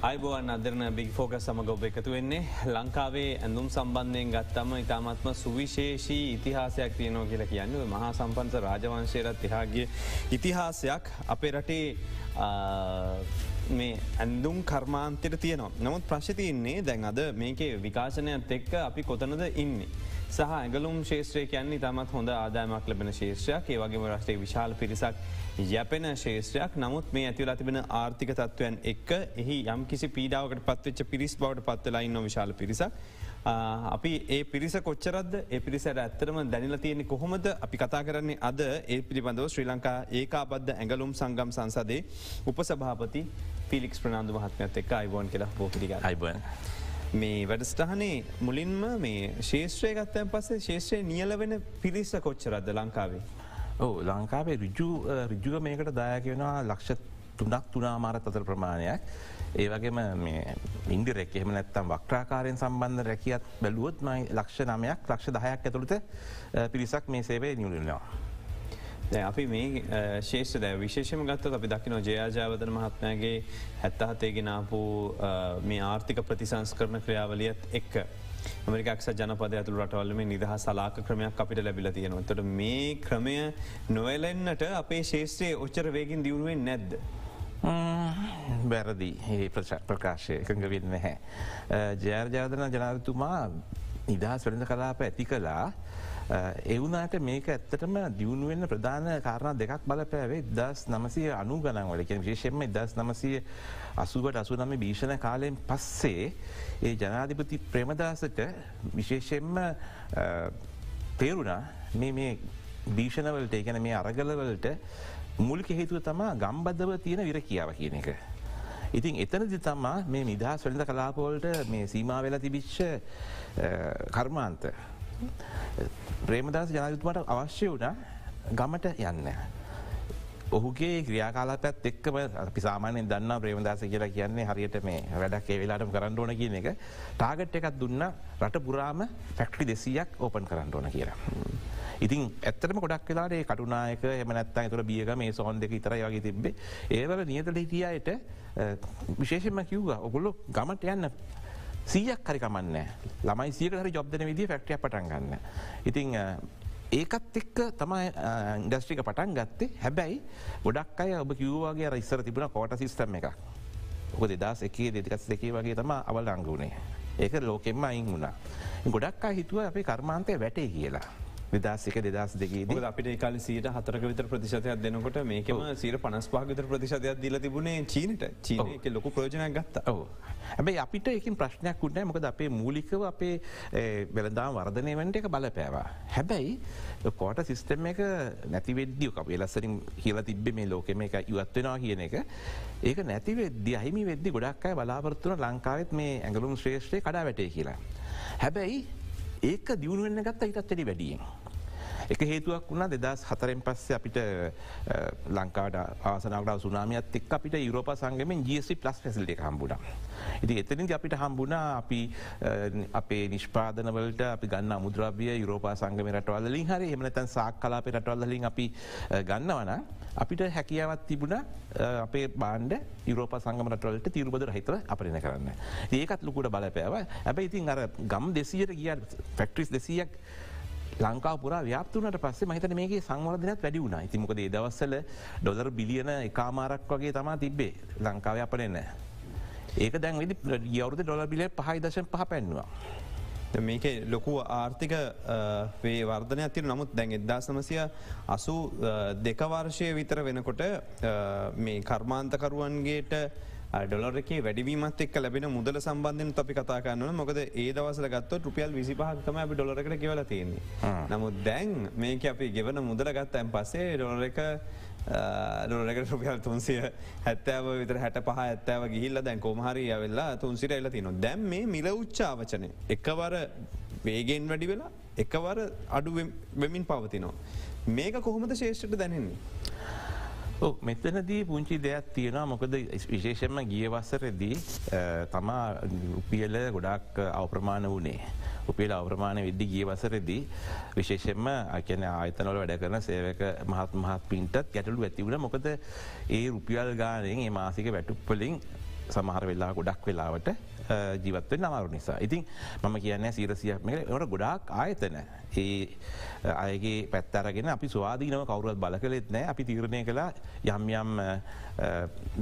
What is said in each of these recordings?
අයිබෝවන් අදරන බිග ෆෝක සමඟ ඔබ එකතු වෙන්නේ. ලංකාවේ ඇඳුම් සම්බන්ධයෙන් ගත්තම ඉතාමත්ම සුවිශේෂී ඉතිහාසයක් තියනෝ කියල කියන්න. මහා සම්පන්ත රාජවංශයරත් එහාගේ ඉතිහාසයක්. අපේ රටේ මේ ඇන්දුම් කර්මාන්තයට තියනවා. නමුත් ප්‍රශ්තියන්නේ දැන් අද මේකේ විකාශනයත් එක්ක අපි කොතනද ඉන්නේ. සහ ඇගලුම් ශේත්‍රය කියන්නේ තමත් හොඳ ආදායමක් ලබෙන ශේෂත්‍රයක් ඒවගේ රටේ විශාල පිරිසක් යැපෙන ශේෂත්‍රයක් නමුත් මේ ඇතිවලා තිබෙන ආර්ථික තත්ත්වයන් එක් එහි යම් කිසි පීඩාවකට පත්වෙච්ච පිරිස් බවට පත්වලයින්න විශාල පිරිසක්. අපි ඒ පිරිස කොච්චරද ඒ පිරිසට ඇත්තරම දැනිල තියෙන්නේ කොහොමද අපි කතා කරන්නේ අද ඒ පිළිබඳව ශ්‍රී ලංකා ඒකාබද්ධ ඇඟලුම් සංගම් සංසදේ උපසභාපති පිලික්ස් ප්‍රනාාන්දු මහත්මයත් එක් අයිබෝන් කියලා පෝපිරිග අයිබන්. මේ වැඩස්ටහනේ මුලින්ම මේ ශේෂත්‍රය ගත්තයන් පස්සේ ශේෂත්‍රය නියල වෙන පිරිස්ස කොච්චරද ලංකාවේ. ඕ ලංකාවේ රිජු රිජුග මේකට දායක වෙනවා ලක්ෂ තුනක් තුනාමාරත් අතර ප්‍රමාණයක්. ඒ වගේම ඉන්දිරෙක් එහම නැත්තම් වක්්‍රාකාරයෙන් සම්බන්ධ රැකියත් බැලුවොත් මයි ලක්ෂ නමයක් ලක්ෂ දහයක් ඇතුළට පිරිසක් මේ සේවේ නියුලනවා. අපි මේ ශේෂ දැ විශේෂම ගත්ත අපි දකින ජයාජාවතන මහත්මයාගේ හැත්තහතේගෙනාපු මේ ආර්ථික ප්‍රතිසංස් කරන ක්‍රියාවලියත් එක්ක. මරිකක්ෂ ජනපද ඇතුළ රටවල්ම නිදහ සලාක ක්‍රමයක් අපිට ලැබිල තියෙනවා. තොට මේ ක්‍රමය නොවලෙන්න්නට අපේ ශේෂත්‍රයේ ඔච්චර වේගින් දියුණුවෙන් නැද්ද. බැරදි ඒ ප්‍රකාශය එකඟ වෙන්න හැ. ජයර්ජාදන ජනාධතුමා නිදහස් වෙළඳ කලාප ඇති කලා එවුනාට මේක ඇත්තටම දියුණුවෙන්න්න ප්‍රධාන කාරණ දෙකක් බලපෑවේ දස් නමසය අනු ගනන්වල කිය විශේෂෙන්ම දස් නමසය අසුවට අසු නම භීෂණ කාලයෙන් පස්සේ ඒ ජනාධිපති ප්‍රේමදාසට විශේෂෙන්ම තේරුණා මේ මේ භීෂණවලට ඒගැන මේ අරගලවලට මුල්ක හේතුව තමා ගම්බද්ධව තියෙන විර කියාව කියන එක. ඉතින් එතනදි තමා මේ නිදහස් වෙළඳ කලාපෝල්ට මේ සීමා වෙලා තිබිච්ච කර්මාන්ත ප්‍රේමදාස ජනයුතුමට අවශ්‍ය වුණ ගමට යන්න. ඔහුගේ ක්‍රියාකාලපත් එක්කම පිසාමානය දන්න ප්‍රේමදාස කියලා කියන්නේ හරියට මේ වැඩක් වෙලාටම කරන්න ඕන කියන එක ටාගට් එකත් දුන්න රට පුරාම ෆැක්ටි දෙසියක් ඕපන් කරන්න ඕන කියලා. ඉතින් ඇත්තම ගොඩක් වෙලාට කටුනායක එමනත් තුර බියග මේ සොහන් දෙක තර වගේ තිබේ ඒවල නියතල හිටියයට විශේෂම කිව්වා ඔගොල්ලො ගමට යන්න සීයක් හරිකමන්න ළමයි සියක හරි ජොබ්දන විදි ෆක්ටිය පටන්ගන්න. ඉතිං ඒකත් එක්ක තමයි ඉන්ඩස්ට්‍රික පටන් ගත්තේ හැබැයි ගොඩක් අය ඔබ කිව්වාගේ ඉස්සර තිබුණ කෝට සිිස්ටම් එක ඔක දෙදස් එකේ දෙදකස් දෙකේ වගේ තම අවල් අංගුණේ ඒක ලෝකෙන්ම අයින් වුණා. ගොඩක් හිතුව අපේ කර්මාන්තය වැටේ කියලා. විදසික දෙදස් දෙගේ අපිට කාල සීට හතරක විතර ප්‍රතිශතයක් දෙනකොට මේකම සීර පනස් පාගතර ප්‍රතිශතයක් දිල තිබුණේ චීනට චීනක ලොකු ප්‍රෝජනයක් ගත්ත ඔව. ඇබයි අපිට එකින් ප්‍රශ්නයක් කුටනෑ මොකද අපේ මූලිකව අපේ වෙළදා වර්ධනය වන්ට එක බලපෑවා. හැබැයි කෝට සිිස්ටම් එක නැතිවෙද්දිය අප ලස්සරින් කියලා තිබ්බ මේ ලෝකෙම එක ඉවත්වෙනවා කියන එක ඒක නැතිවෙද්දි අහිමි වෙද්දි ගොඩක් අයි බලාපොරත්තුන ලංකාවත් මේ ඇඟලුම් ශ්‍රේෂ්‍රය කඩා වැටේ කියලා. හැබැයි ඒක දියුණුවෙන්න ගත්ත හිටත් වැඩි වැඩියෙන්. එක හේතුවක් වුණා දෙදස් හතරෙන් පස්සේ අපිට ලංකාට ආසනාවට සුනාමියත් එක් අපිට යුරෝප සංගමෙන් ජසි ප්ලස් පැසිල්ට හම්බුණ. ඉති එතනින් අපිට හම්බුණා අපි අපේ නිෂ්පාදනවලට අපි ගන්න මුද්‍රව්‍ය යුරෝපා සංගම රටවල්ලින් හරි එමනතන් සාක් කලාප රටවල්ලින් අපි ගන්නවන අපිට හැකියාවත් තිබුණ අපේ බාන්ඩ යුරෝප සංගමටවලට තිරුබද හිතර අපරණ කරන්න. ඒකත් ලොකුට බලපෑව ඇබැ ඉතින් අර ගම් දෙසියට ගිය ෆෙක්ට්‍රිස් දෙසියක් ලංකා පුර ව්‍යාපතුනට පස්සේ මහිතන මේගේ සංවර්ධනයක් වැඩි වුණ ඉතිමකද දවස්සල ඩොලර් බිලියන එකමාරක් වගේ තමා තිබ්බේ ලංකාව අපනෙන්න. ඒක දැන් විදි යවරුද ඩොල බිලිය පහයි දශන පහ පැන්වා. මේක ලොකු ආර්ථික වේ වර්ධන ඇතිර නමුත් දැන් එදදා සමසය අසු දෙකවර්ශය විතර වෙනකොට මේ කර්මාන්තකරුවන්ගේට ඩොලරක වැඩිවීමත් එක් ලැබෙන මුදල සම්බන්ධන අපි කතාකන්න මොකද ඒ දවසල ගත්ත රුපියල් විසිපහක්තම අපි ඩොලරකට කියවල තියෙන්නේ. නමුත් දැන් මේක අපි ගෙවන මුදල ගත්තඇන් පස්සේ ඩොලර එක ඩොලරකට රුපියල් තුන්සිය හැත්තෑව විතර හැට පහ ඇත්තෑව ගිහිල්ල දැන් කොමහරි ඇවෙල්ලා තුන්සිර එල තින දැම් මේ මිල උච්චාවචනය එකවර වේගෙන් වැඩි වෙලා එකවර අඩු වෙමින් පවතිනවා. මේක කොහොමද ශේෂ්ට දැනෙන්නේ. මෙතනදී පුංචි දෙයක් තියෙනවා මොකද විශේෂෙන්ම ගියවස්සරදී තමා උපියල ගොඩක් අවප්‍රමාණ වනේ. උපේල අවප්‍රමාණ විද්දි ගිය වසරදී විශේෂෙන්ම අකන ආයතනොල වැඩ කරන සේවක මහත් මහත් පින්ටත් ගැටලු ඇතිවුණ මොකද ඒ රුපියල් ගානයෙන් ඒ මාසික වැටුප්පලින් සමහර වෙලා ගොඩක් වෙලාවට ජීවත්වෙන් අමාරු නිසා. ඉතින් මම කියන්න සීරසියක් මේ ට ගොඩාක් ආයතන ඒ අයගේ පැත්තරගෙන අපි ස්වාධීනව කවරුවත් බල කළෙත් නෑ අපි තීරණය කලා යම් යම්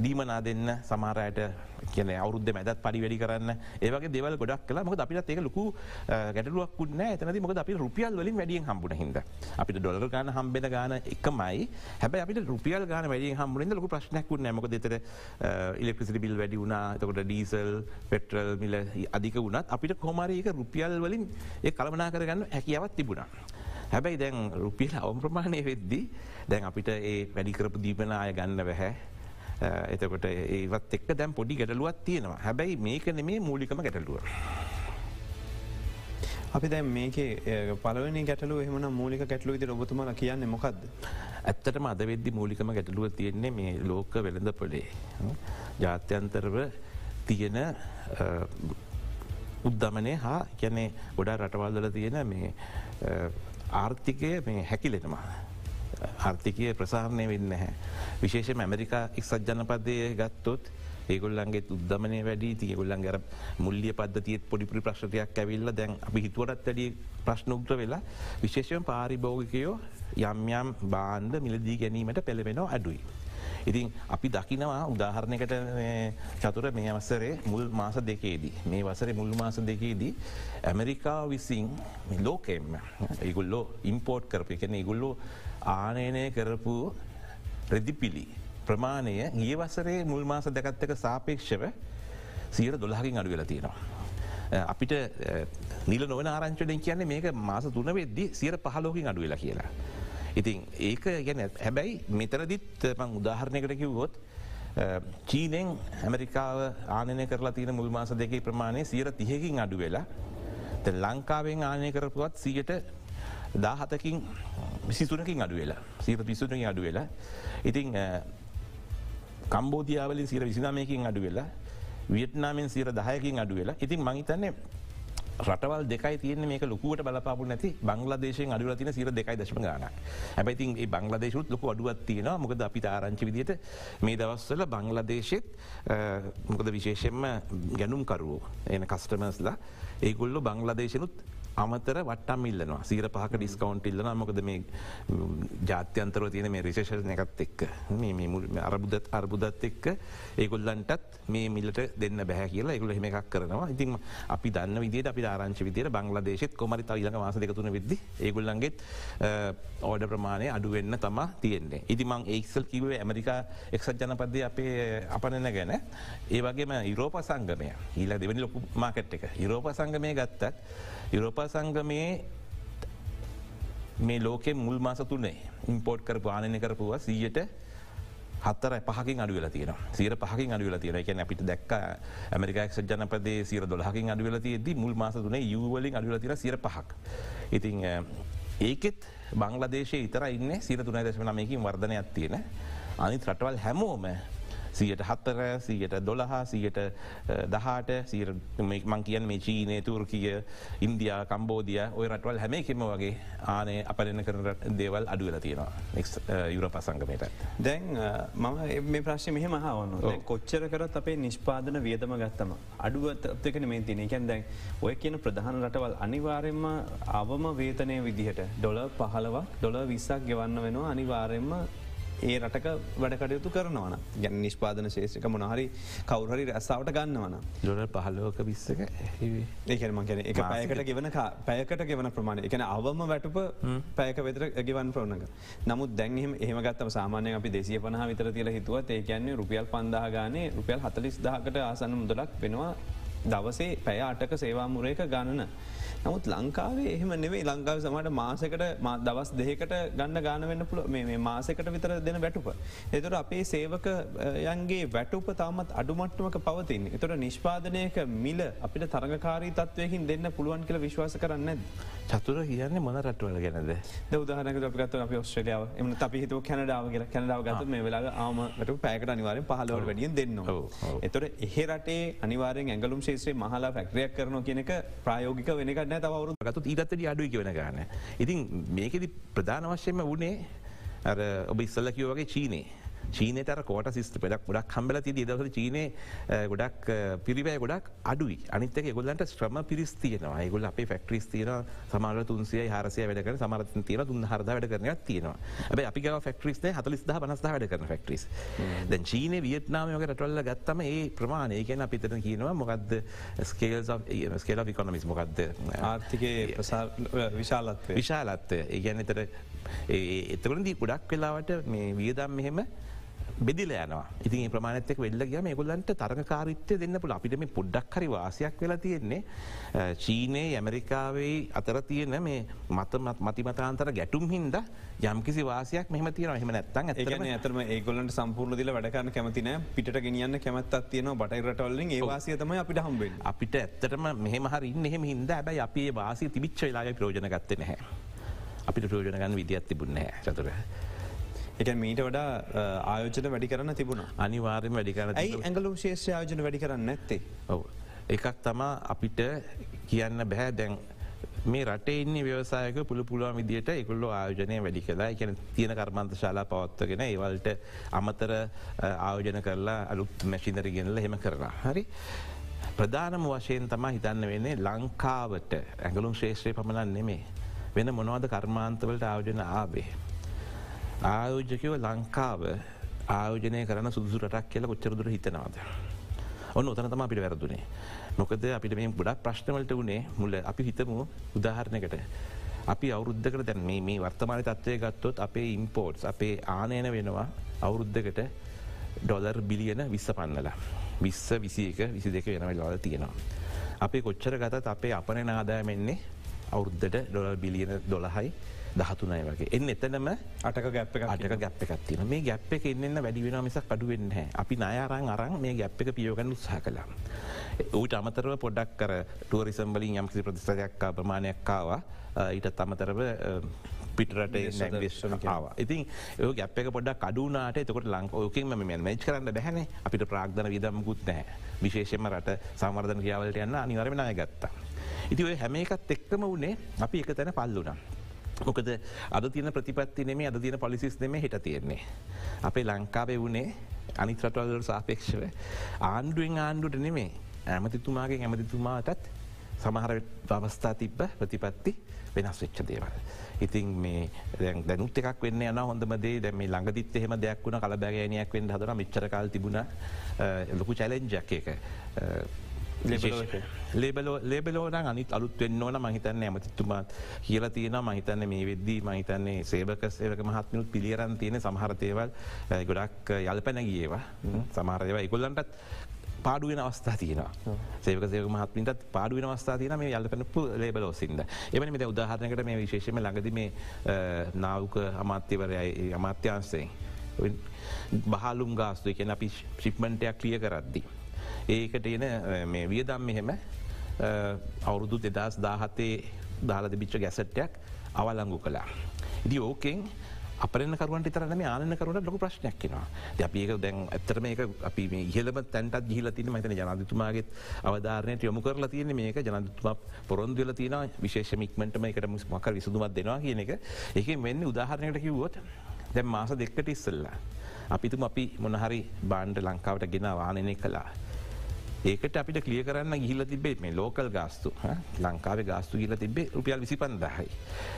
දීමනා දෙන්න සමාරයට කියන අවුද්ධ මැදත් පරි වැඩි කරන්න ඒවගේ දෙවල් ගොඩක් කලා මොක අපිට ඒක ලොකු ගැටලුවක් න්න ඇතනති මොක අපි රුපියල් වලින් වැඩියෙන් හම්බුණ හිද අපිට ඩොලර් ගාන හම්බෙන ගාන එකමයි. හැබ අපි රුපියල් ගාන වැඩි හම්බුරෙන් ලොක ප්‍රශ්නයක් නමක දෙතර ඉලෙක්ට්‍රසිටි බිල් වැඩි වුණා. තකොට ඩීසල් පෙට්‍රල් මිල අධික වුණත් අපිට කොමාරයක රුපියල් වලින් ඒ කළමනා කරගන්න හැකියාවත් තිබුණා. හැබැයි දැන් රුපියල් අවම් ප්‍රමාණය වෙද්දි දැන් අපිට ඒ වැඩිකරපු දීපන අය ගන්න වැහැ එතකොට ඒවත් එක් දැම් පොඩි ගැටලුවත් තියෙනවා හැබැයි මේකන මේ මූලිකම ගැටලුව. අපි දැන් මේකේ පලවනි ගැටලු එහමන මූලික ගැටලු ඉති ඔබතුමල කියන්න මොකක්ද. ඇත්තටම අද වෙද්දි මූලිකම ගැටලුව තියෙන්නේ මේ ලෝක වෙළඳ පොලේ. ජාත්‍යන්තරව තියෙන උද්ධමනය හා ගැනේ ගොඩා රටවල්දල තියෙන මේ ආර්ථිකය මේ හැකිලෙනවා. ආර්ථිකය ප්‍රසාරණය වෙන්න හැ. විශේෂම ඇමරිකා එක්සත් ජනපදය ගත්තොත් ඒගොල්ලන්ගේ උද්දමනය වැඩි තියගොල්ලන් ගර මුල්ලිය පද්ධතියත් පොඩිපුරි ප්‍රශ්ටයක් ඇවිල්ල දැන් අපි හිතුවරත් වැඩි ප්‍රශ්නෝක්්‍ර වෙලා විශේෂයෙන් පාරිභෝගිකයෝ යම් යම් බාන්්ඩ මිලදී ගැනීමට පෙළවෙනවා අඩුයි. ඉතින් අපි දකිනවා උදාහරණයකට චතුර මේ අවසරේ මුල් මාස දෙකේදී. මේ වසර මුල් මාස දෙකේදී ඇමරිකා විසින් ලෝකෙම් ඉගුල්ලෝ ඉම්පෝට් කරපය කැන ඉගුල්ලෝ ආනයනය කරපු රෙදිපිලි ප්‍රමාණය ඒ වසරේ මුල් මාස දෙකත්තක සාපේක්ෂව සියර දොල්හකින් අඩු වෙලා තියෙනවා. අපිට නිල නොවන ආරංචලෙන් කියන්නේ මේක මාස තුන වෙද්දි සියර පහලෝකින් අඩු වෙලා කියලා. ඉතින් ඒක ගැන හැබැයි මෙතරදිත් මං උදාහරණයකට කිව්වොත් චීනෙන් ඇමරිකාව ආනය කරලා තියෙන මුල් මාස දෙකේ ප්‍රමාණය සියර තියකින් අඩු වෙලා ලංකාවෙන් ආනය කරපුවත් සියට දාහතකින් විසිතුනකින් අඩු වෙලා සීර පිසුනකින් අඩු වෙලා. ඉතිං කම්බෝධියාවලින් සිර විසිනාමයකින් අඩු වෙලා වියට්නාමෙන් සිර දහයකින් අඩු වෙලා. ඉතින් මහිතන්නේ රටවල් දෙකයි තියන මේක ලොකුවට බලපාපු නැති බංලදේශයෙන් අඩුව තින සිර දෙකයි දශම ගන හැබයිතින් ඒ බංලදේශුත් ලොක අඩුවත් තියෙන මොකද අපි ආරංචි විදියට මේ දවස්වල බංලදේශෙත් මොකද විශේෂෙන්ම ගැනුම්කරුවෝ එන කස්ටමස්ලා ඒගොල්ලු බංලදේශනුත් අමතර වටම් ඉල්ලනවා. සීර පහක ඩිස්කවන්් ඉල්ලන මොකද මේ ජාත්‍යන්තරව තියෙන මේ රිශේෂණ එකත් එක්ක. අරබුදත් අර්බුදත් එක්ක ඒගොල්ලන්ටත් මේ මිල්ලට දෙන්න බැහ කියලා එකගුල හෙම එකක් කරනවා. ඉතින් අපි දන්න විදිට අපි ආරංචි විදියට බංලදේශෙත් කොමරි ඊලක මාස දෙකතුන විදදි ඒගොල්ලන්ගෙත් ඕඩ ප්‍රමාණය අඩුවෙන්න තම තියෙන්නේ. ඉතිමං ඒක්සල් කිවේ ඇමරිකා එක්සත් ජනපදය අපේ අපනන ගැන. ඒවගේම යුරෝප සංගමය. ඊලා දෙවනි ලොකු මාකට් එක. යුරෝප සංගමය ගත්තත් යුරෝපා සංගමයේ මේ ලෝකෙ මුල් මාස තුනේ ඉම්පෝට් කර පානය කරපුවා සීයට හත්තර පහකින් අඩුවල තියෙන සීර පහකින් අඩුවල තියෙන එක අපිට දැක් ඇමරිකක් ජනපදේ සීර දොලහකින් අඩුවල තියද මුල් මාස තුනේ යුවලින් අඩුවල තින සිර පහක්. ඉතිං ඒකෙත් බංලදේශ ඉතර ඉන්න. සිර තුනයි දශම නමයකින් වර්ධනයක් තියෙන. අනිත් රටවල් හැමෝම සියට හත්තර සියට දොළහා සියට දහට මං කියන් මේ චීනය තුර්කිය ඉන්දයා කම්බෝධිය ඔය රටවල් හැම එකෙම වගේ ආනය අපලන කරන දේවල් අඩුවල තියෙනවා. යුර පසංගමයට. දැන් මම මේ ප්‍රශ්ය මෙහෙම හවන්න කොච්චර කරත් අපේ නිෂ්පාදන වියදම ගත්තම අඩුවත්කන මේ තින එකැන් දැන් ඔය කියන ප්‍රධාන රටවල් අනිවාරෙන්ම අවම වේතනය විදිහට ඩොල පහලවක් ඩොල විස්සක් ගෙවන්න වෙනවා අනිවාරෙන්ම ඒ රටක වැඩකටයුතු කරනවන ගැන නිෂ්පාදන ශේෂක මොනහරි කවුරහරි රැස්සාාවට ගන්නවන ලොඩ පහලෝක විස්සක ඒකම ගැන එක පැයකට ගෙවන පැයකට ගෙවන ප්‍රමාණ එකන අවම වැටුප පැයක වෙතර ගෙවන් ප්‍රෝණක නමුත් දැන්හෙම ඒමගත්තම සාමානය අපි දෙසිය පනහ විතර තිල හිතුවත් ඒ කියන්නේ රුපියල් පන්දාහ ගානේ රුපියල් හතලිස් දහකට ආසන්න මුදලක් වෙනවා. දවසේ පැය අටක සේවාමුරයක ගණන. නමුත් ලංකාවේ එහෙම නෙවේ ලංකාව සමට මාසකට දවස් දෙකට ගන්න ගාන වෙන්න පුළ මේ මාසකට විතර දෙන වැටුප. එතුර අපේ සේවකයන්ගේ වැටුප තාමත් අඩුමට්ටමක පවතින්. එතුර නිෂ්පාදනයක මිල අපිට තරගකාරී තත්වයකින් දෙන්න පුළුවන් කියල විශ්වාස කරන්න. චතුර කියන්නේ මොන රටවල ගැනද දවදාහනක අපිගත් අප ඔස්ට්‍රලියාව එම අපි හිතු කැනඩාව කියල කැනඩාව ගත මේ වෙලා ආමට පැකට අනිවාරෙන් පහලවට වැඩියෙන් දෙන්න. එතොට එහ රටේ අනිවාරෙන් ඇගලුම් ශේත්‍රේ මහලා ෆැක්ටරයක් කරන කියනක ප්‍රයෝගික වෙනක නෑ තවරු ගතු ඊටත්තට අඩුයි වෙන ගන්න. ඉතින් මේකෙද ප්‍රධාන වශයෙන්ම වනේ අර ඔබ ඉස්සල්ල කිව් වගේ චීනේ චීනතර කෝට සිස්ට පෙඩක් ගොඩක් හම්බල ති දවස චීනය ගොඩක් පිරිවෑ ගොඩක් අඩුයි. අනිතක ගොල්ලන්ට ශ්‍රම පිරිස් තියනවා. ගොල් අපේ ෆෙක්ට්‍රිස් තියන සමාල තුන්සිය හරසය වැඩ සමරත තියන තුන් හරද වැඩ කරන තියෙනවා. ඇබ අපි ෆෙක්ට්‍රිස් හතලිස් පනස් වැඩ කරන ෆෙක්ට්‍රිස් දැ චීන වියට්නාමක රටවල්ල ගත්තම ඒ ප්‍රමාණය ගැන අපිතන කියනවා මොකක්ද ස්කේල් ස්කේල විකොනමිස් මොකක්ද ආර්ථිකය විශාලත්ව විශාලත්වය. ඒ ගැන එතර එතකරදී ගොඩක් වෙලාවට මේ වියදම් මෙහෙම බෙදිල යනවා. ඉතින් ප්‍රමාණතක වෙල්ල ගම ගොල්ලන්ට තරකාරිත්‍ය දෙන්න පුළ අපිට මේ පොඩ්ඩක් හරි වාසයක් වෙලා තියෙන්නේ. චීනය ඇමරිකාවේ අතර තියෙන මේ මතමත් මතිමතාන්තර ගැටුම් හින්ද යම්කිසි වාසයක් මෙහම තියන හෙම නැත්තන් ඇතන ඇතරම ඒගොලන්ට සම්පූර්ණ දිල වැඩකන්න කැමතින පිට ගෙනියන්න කැමත්තත් තියන බටයිරටවල්ලින් ඒ වාසය තම අපිට හම්බෙන් අපිට ඇත්තටම මෙහම හරින්න එහෙම හින්ද ඇබයි අපේ වාසය තිබිච්ච ලාගේ ප්‍රෝජන ගත්ත නැහැ. අපිට ප්‍රෝජනගන්න විදිත් තිබුණේ චතුර. එක මීට වඩා ආයෝජන වැඩි කරන්න තිබුණ. අනිවාර්යම වැඩි කරන ඇයි ඇඟලුම් ශේෂ්‍ය ආයෝජන වැඩි කරන්න නැත්තේ? ඔව. එකක් තමා අපිට කියන්න බැහැ දැන් මේ රටේ ඉන්න ව්‍යවසායක පුළ පුළුවන් විදිට එකුල්ල ආයෝජනය වැඩි කලා එකන තියෙන කර්මන්ත ශලා පවත්වගෙන ඒවල්ට අමතර ආයෝජන කරලා අලුත් මැශිනර ගෙනල හෙම කරලා හරි. ප්‍රධානම වශයෙන් තමා හිතන්න වෙන්නේ ලංකාවට ඇඟලුම් ශේෂත්‍රය පමණන් නෙමේ වෙන මොනවද කර්මාන්තවලට ආයෝජන ආවේ. ආයෝජකව ලංකාව ආයෝජනය කරන සුදුසු රටක් කියලා කොච්චරදුර හිතනවාද. ඔන්න උතන තම අපිට වැරදුනේ. මොකද අපිට මේ ගොඩක් ප්‍රශ්නවලට වනේ මුල අපි හිතමු උදාහරණකට. අපි අවුරුද්ධකට දැන් මේ මේ වර්තමාන තත්වය ගත්තොත් අපේ ඉම්පෝට්ස් අපේ ආනයන වෙනවා අවුරුද්ධකට ඩොලර් බිලියන විස්ස පන්නලා. විස්ස විසියක විසි දෙක වෙනවල් වල තියෙනවා. අපේ කොච්චර ගතත් අපේ අපන නාදායමෙන්නේ අවුරුද්ධට ඩොලර් බිලියන දොළහයි දහතුනයි වගේ. එන්න එතනම අටක ගැප් අටක ගැප් එකත්තින මේ ගැප් එක එන්න වැඩිවෙන මිසක් අඩුවෙන්න හැ අපි නයාරං අරං මේ ගැප් එක පියෝගන්න උත්සාහ කලා. ඌට අමතරව පොඩක් කර ටුවරිසම්බලින් යම්කිසි ප්‍රතිස්ථයක්කා ප්‍රමාණයක්කාවා ඊට අමතරව පිටරට ාව ඉතින් ඒ ගැප් එක පොඩක් අඩුනාට එතකොට ලංක ඕකින් ම මච් කරන්න බැහැන. අපිට ප්‍රාග්ධන විදමකුත් නෑ විශේෂම රට සමර්ධන කියාවලට යන්න අනිවරමනාය ගත්තා. ඉති ඔය හැම එකත් එක්කම වනේ අපි එක තැන පල්ලුනම්. මොකද අද තියන ප්‍රතිපත්ති නෙමේ අද තියන පොලිසිස් නෙම හිට තියෙන්නේ. අපේ ලංකාවේ වනේ අනිත්‍රටවල්ලට සාපේක්ෂව ආණ්ඩුවෙන් ආණ්ඩුට නෙමේ ඇමතිතුමාගේ ඇමතිතුමාටත් සමහර අවස්ථා තිබ්බ ප්‍රතිපත්ති වෙනස් වෙච්ච දේවල්. ඉතින් මේ දැනුත් එකක් වෙන්න යන හොඳමදේ දැම ළඟදිත් එහෙම දෙයක් වුණ කලබැගෑනයක් වෙන් හදන මිච්චරකාල් තිබුණ ලොකු චැලෙන්ජක් එක. ලේබලෝන අනිත් අලුත් වෙන්න ඕන. මහිතන්න ඇමතිතුමාත් කියල තියෙන මහිතන්න මේ වෙද්දී මහිතන්නේ සේවක සේවක මහත්මනුත් පිළියරන් තියෙන සමහරතේවල් ගොඩක් යල්පැනගියවා සමහරයව ඉගොල්ලන්ටත් පාඩුවෙන අවස්ථා තියන සේවක සේක මහත්මින්ට පාඩුවෙන අවස්ථා තියන මේ යල්පනපු ලේබලෝසින්ද එමනි මෙ උදාහරනකට මේ විශේෂම ලඟද මේ නාවක අමාත්‍යවරයයි අමාත්‍යන්සයෙන් බහලුම් ගාස්තු එකන අපි ශිප්මන්ටයක් ක්‍රිය කරද්දී. ඒකට එන මේ වියදම් මෙහෙම අවුරුදු දෙදස් දාහතේ දාලද බිච්ච ගැසට්ටයක් අවලංගු කලා. ඉදි ඕකෙන් අපරනකරුවට තරන ආනකරුට ලොක ප්‍රශ්නයක් කෙනවා අපඒක දැන් ඇතරම එක අපි ඉහලම තැන්ටත් ගිහිල තින මතන ජනදතුමාගේ අවධාරනයට යොමු කරලා තියෙන මේක ජනදතුමා පොරොන්දුවල තියෙන විශේෂමික්මටම එකට මකර විසඳුමත් දෙනවා කියන එක එක මෙන්න උදාහරණයට කිව්වොත් දැම් මාස දෙක්කට ඉස්සල්ලා. අපිතුම අපි මොනහරි බාණ්ඩ ලංකාවට ගෙන වානනය කලා. ඒකට අපිට කලිය කරන්න ගිහිල තිබේ මේ ලෝකල් ගාස්තු ලංකාව ගාස්තු ගිල තිබේ රුපියල් විසි පන්දහයි.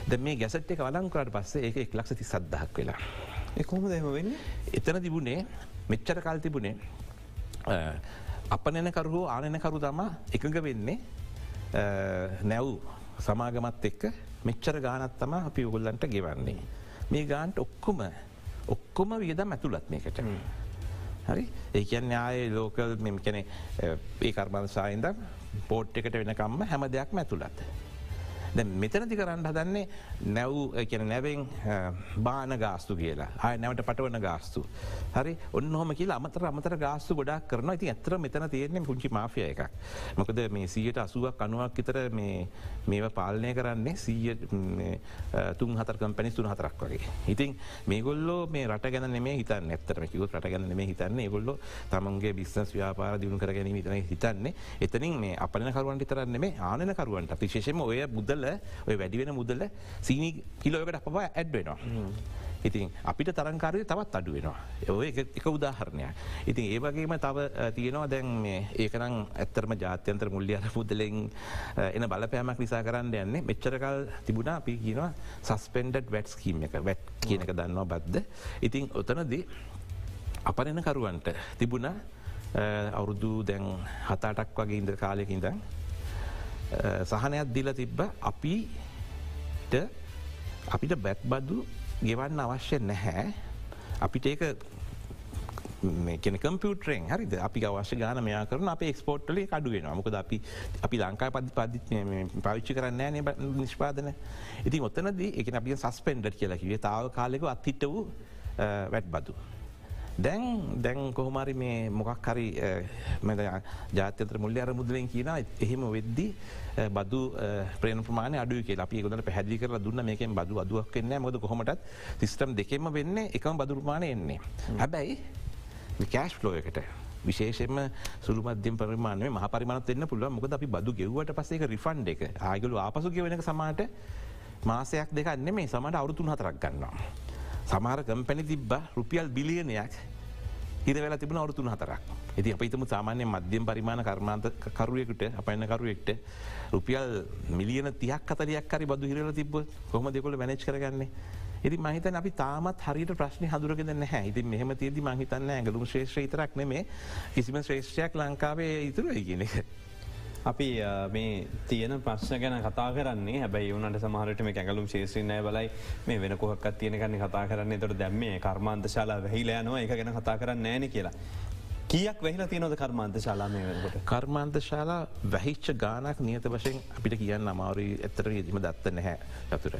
ද මේ ගැසට් එක වලංකරට පස්සේ ඒ එක් ලක්ෂති සද්දහක් වෙලා. එකොම දෙම වෙන්න එතන තිබුණේ මෙච්චර කල් තිබුණේ අපනැනකරු ආනනකරු තමා එකඟ වෙන්නේ නැව් සමාගමත් එක්ක මෙච්චර ගානත් තම අපි උගොල්ලන්ට ගෙවන්නේ. මේ ගාන්ට ඔක්කොම ඔක්කොම වියදම් ඇතුළත් මේකට. හරි ඒකන් යාය ලෝකල් මෙම කැනෙ ඒ කර්මන්සායින්ද පෝට් එකට වෙනකම්ම හැම දෙයක්ම ඇතුළත්. දැ මෙතනති කරන්න හදන්නේ නැව් කියන නැවෙන් බාන ගාස්තු කියලා. අය නැවට පටවන ගාස්තු. හරි? ඔන්න හොම කියලා අමතර අමතර ගාස්තු ගොඩක් කරන ඉති ඇතර මෙතන තියෙන්නේ පුංචි මාෆිය එකක්. මොකද මේ සීයට අසුවක් අනුවක් විතර මේවා පාලනය කරන්නේ සීය තුන් හතර කම්පැනිස් තුන් හතරක් වගේ. ඉතින් මේගොල්ලෝ මේ රට ගැන මේ හිත නැතරම කිකුත් රට ගැන මේ හිතන්නේ. ගොල්ලො තමන්ගේ බිස්නස් ව්‍යාපාර දියුණු කර ගැනීම තන හිතන්නේ. එතනින් මේ අපන කරුවන්ට තරන්න මේ ආනකරුවන්ට විශේෂම ඔය බුදල් මුදල ඔය වැඩිවෙන මුදල සීනි කිලෝකට අපවා ඇඩ්වෙනවා. ඉතින් අපිට තරංකාරය තවත් අඩු වෙනවා. ඔය එක උදාහරණයක්. ඉතින් ඒ වගේම තව තියෙනවා දැන් ඒකනම් ඇත්තරම ජාත්‍යන්ත්‍ර මුල්ලියර පුදලෙන් එන බලපෑමක් නිසා කරන්න යන්නේ මෙච්චරකල් තිබුණා අපි කියනවා සස්පෙන්ඩඩ් වැට් කීම එක වැට් කියනක දන්නවා බද්ද. ඉතින් ඔතනදී අපරෙනකරුවන්ට තිබුණ අවුරුදු දැන් හතාටක් වගේ ඉන්ද කාලයකින්දන් සහනයක් දිල තිබ්බ අපිට අපිට බැත් බදු ගෙවන්න අවශ්‍ය නැහැ. අපිට ඒක කෙන කම්පියුටරෙන් හරිද? අපි අවශ්‍ය ගාන මෙයා කරන අප එක්ස්පෝට්ලේ කඩුවෙන මොකද අපි අපි ලංකා පදි පදි පාවිච්චි කරන්න න නිෂ්පාදන. ඉතින් ඔත්තනද එක අපි සස්පෙන්ඩර් කියලකිවේ තාව කාලෙක අත්හිට වූ වැට් බදු. දැන් දැන් කොහොමරි මේ මොකක් හරි ජාත්‍යන්ත්‍ර මුල්ල අර මුදලින් කියන එහෙම වෙද්දි බදු ප්‍රේන ප්‍රමාණ අඩු කියලා අපි ගොදට පැහදි කර දුන්න මේකෙන් බදු අදුවක් වෙන්න මොද කොමටත් සිිස්ටම් දෙකෙම වෙන්න එකම බදුරමාණ එන්නේ. හැබැයි කෑශ් ෆලෝයකට විශේෂෙන්ම සුළු මධ්‍යම පරිමාණය මහ පරිමාණත් එන්න පුළුව මොකද අපි බදු ගෙව්වට පසේ රිෆන්් එක ආගලු ආපසු ගෙවෙනක සමාට මාසයක් දෙක නෙමේ සමට අවුතුන් හතරක් ගන්නවා. සමහර කම්පැනි තිබ්බ රුපියල් බිලියනයක් හිරවෙලා තිබුණ අවුතුන් හතරක්. ඇති අප හිතම සාමාන්‍ය මධ්‍යම පරිමාණ කර්මාන්ත කරුවෙකුට අපන්නකරුවෙක්ට රුපියල් මිලියන තියක් අතරයක් කරි බදු හිරල තිබ කොම දෙකොල මැනච් කරගන්නේ? ඉති මහිතන් අපි තාමත් හරිට ප්‍රශ්න හදුරගෙන නැහැ. ඉති මෙහම තිේද මහිතන්න ඇගලුම් ශ්‍රේෂ්‍ර ඉතරක් නෙමේ. කිසිම ශ්‍රේෂ්‍රයක් ලංකාවේ ඉතුර කියන එක. අපි මේ තියන ප්‍රශ්න ගැන කතා කරන්නේ හැබයි වනට සමහරට මේ ඇඟලුම් ශේෂත්‍රනය බලයි මේ වෙන කොහක් තියනකන්න කතා කරන්නේ තොට දැම්මේ කර්මාන්ත ශලා වැහිලයනවා එක ගැන කතා කරන්න ෑන කියලා. කියක් වෙහිලා තියනොද කර්මාන්ත ශලාමය වෙනකොට. කර්මාන්ත ශාලා වැහිච්ච ගානක් නියත වශයෙන් අපිට කියන්න අමාරුයි ඇත්තර යෙදීම දත්ත නැහැ ඇතුර.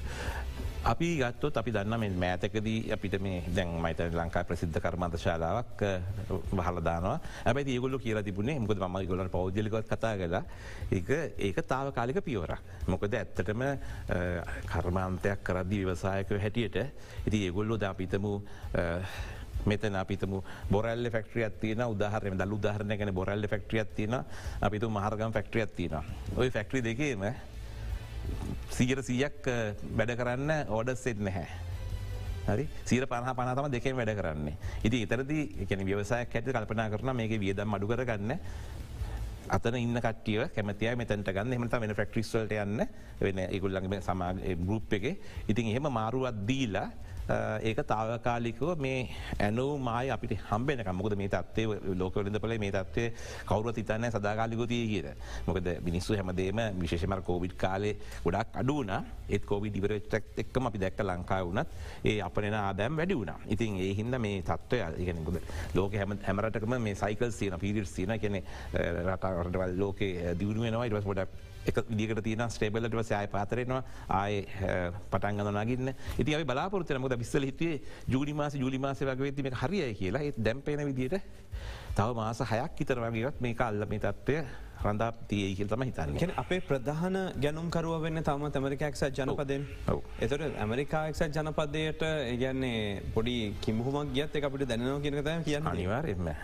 අපි ගත්තොත් අපි දන්න මේ මෑතකදී අපිට මේ දැන් මයිත ලංකා ප්‍රසිද්ධ කර්මාන්ත ශාලාවක් බහලදානවා ඇබයි ඒගොල්ල කියලා තිබුණේ මොකද ම ගොලන් පෞද්ලිකොත් කතා කලා ඒක ඒක තාව කාලික පියවර. මොකද ඇත්තටම කර්මාන්තයක් කරදදි විවසායක හැටියට ඉති ඒගොල්ලෝ ද අපිතම මෙතන අපිතම බොරල්ල ෆක්ට්‍රියත් තියන උදාහරම දල් උදාහරණ ගැන බොරල්ල ෆක්ට්‍රියත් තියන අපිතු මහරගම් ෆක්ට්‍රියත් තියන ඔය ෆක්ට්‍රි දෙකේම සීගර සීයක් වැඩ කරන්න ඕඩ සෙට් නැහැ. හරි? සීර පහ පනතම දෙකෙන් වැඩ කරන්නේ. ඉති ඉතරද එකන ව්‍යවසායක් ඇට කල්පනා කරන මේක වියදම් අඩු කරගන්න. අතන ඉන්න කටිය කැමතිය මෙතැට ගන්න. එමත වෙන ෆක්ට්‍රිස්වලට යන්න. වෙන ඉගුල්ලගේ සමා ගරුප් එක. ඉතින් එහෙම මාරුවත් දීලා ඒක තාවකාලිකව මේ ඇනු මයි අපිට හම්බෙන මොකද මේ තත්වේ ලෝකවලින්ද පල මේ තත්වය කවරුව තිතන්න සදාකාලිකොතිය කියර මොකද මිනිස්සු හැමදේම විශේෂමර කෝවිඩ් කාලේ ගොඩක් අඩුවන ඒත් කෝවි ඩිවරටක් එක්කම අපි දැක්ක ලංකාව වනත් ඒ අපනන ආදෑම් වැඩි වුණ. ඉතින් ඒ හින්ද මේ තත්වය ඉගෙනකුද ලෝක හැම හැමරටකම මේ සයිකල් සියන පිරිර් සින කෙනෙ රටවල් ලෝක දියුණුවෙනවා ඉටවස් ගොඩක් එක දිකට තියන ස්ටේබලට සෑය පාතරෙනවා ආය පටන්ගන නගන්න. ඉති අපි බලාපොරත්ත මොද විස්සල හිටියේ ජූලි මාස ජූලි මාස වගේ තිම හරිය කියලා. ඒත් දැම්පෙන විදිට තව මාස හයක් ඉතර වගේවත් මේ අල්ල මේ තත්වය රඳා තිය කියල්තම හිතන්න. අපේ ප්‍රධාන ගැනුම්කරුව වෙන්න තම ඇමරිකක්ෂ ජනපදෙන් එතට ඇමරිකාක්ෂ ජනපදයට ඒගැන්නේ පොඩි කිමුහමක් ගියත් එක අපිට දැනව කියනකත කියන්න. අනිවාරෙන්ම.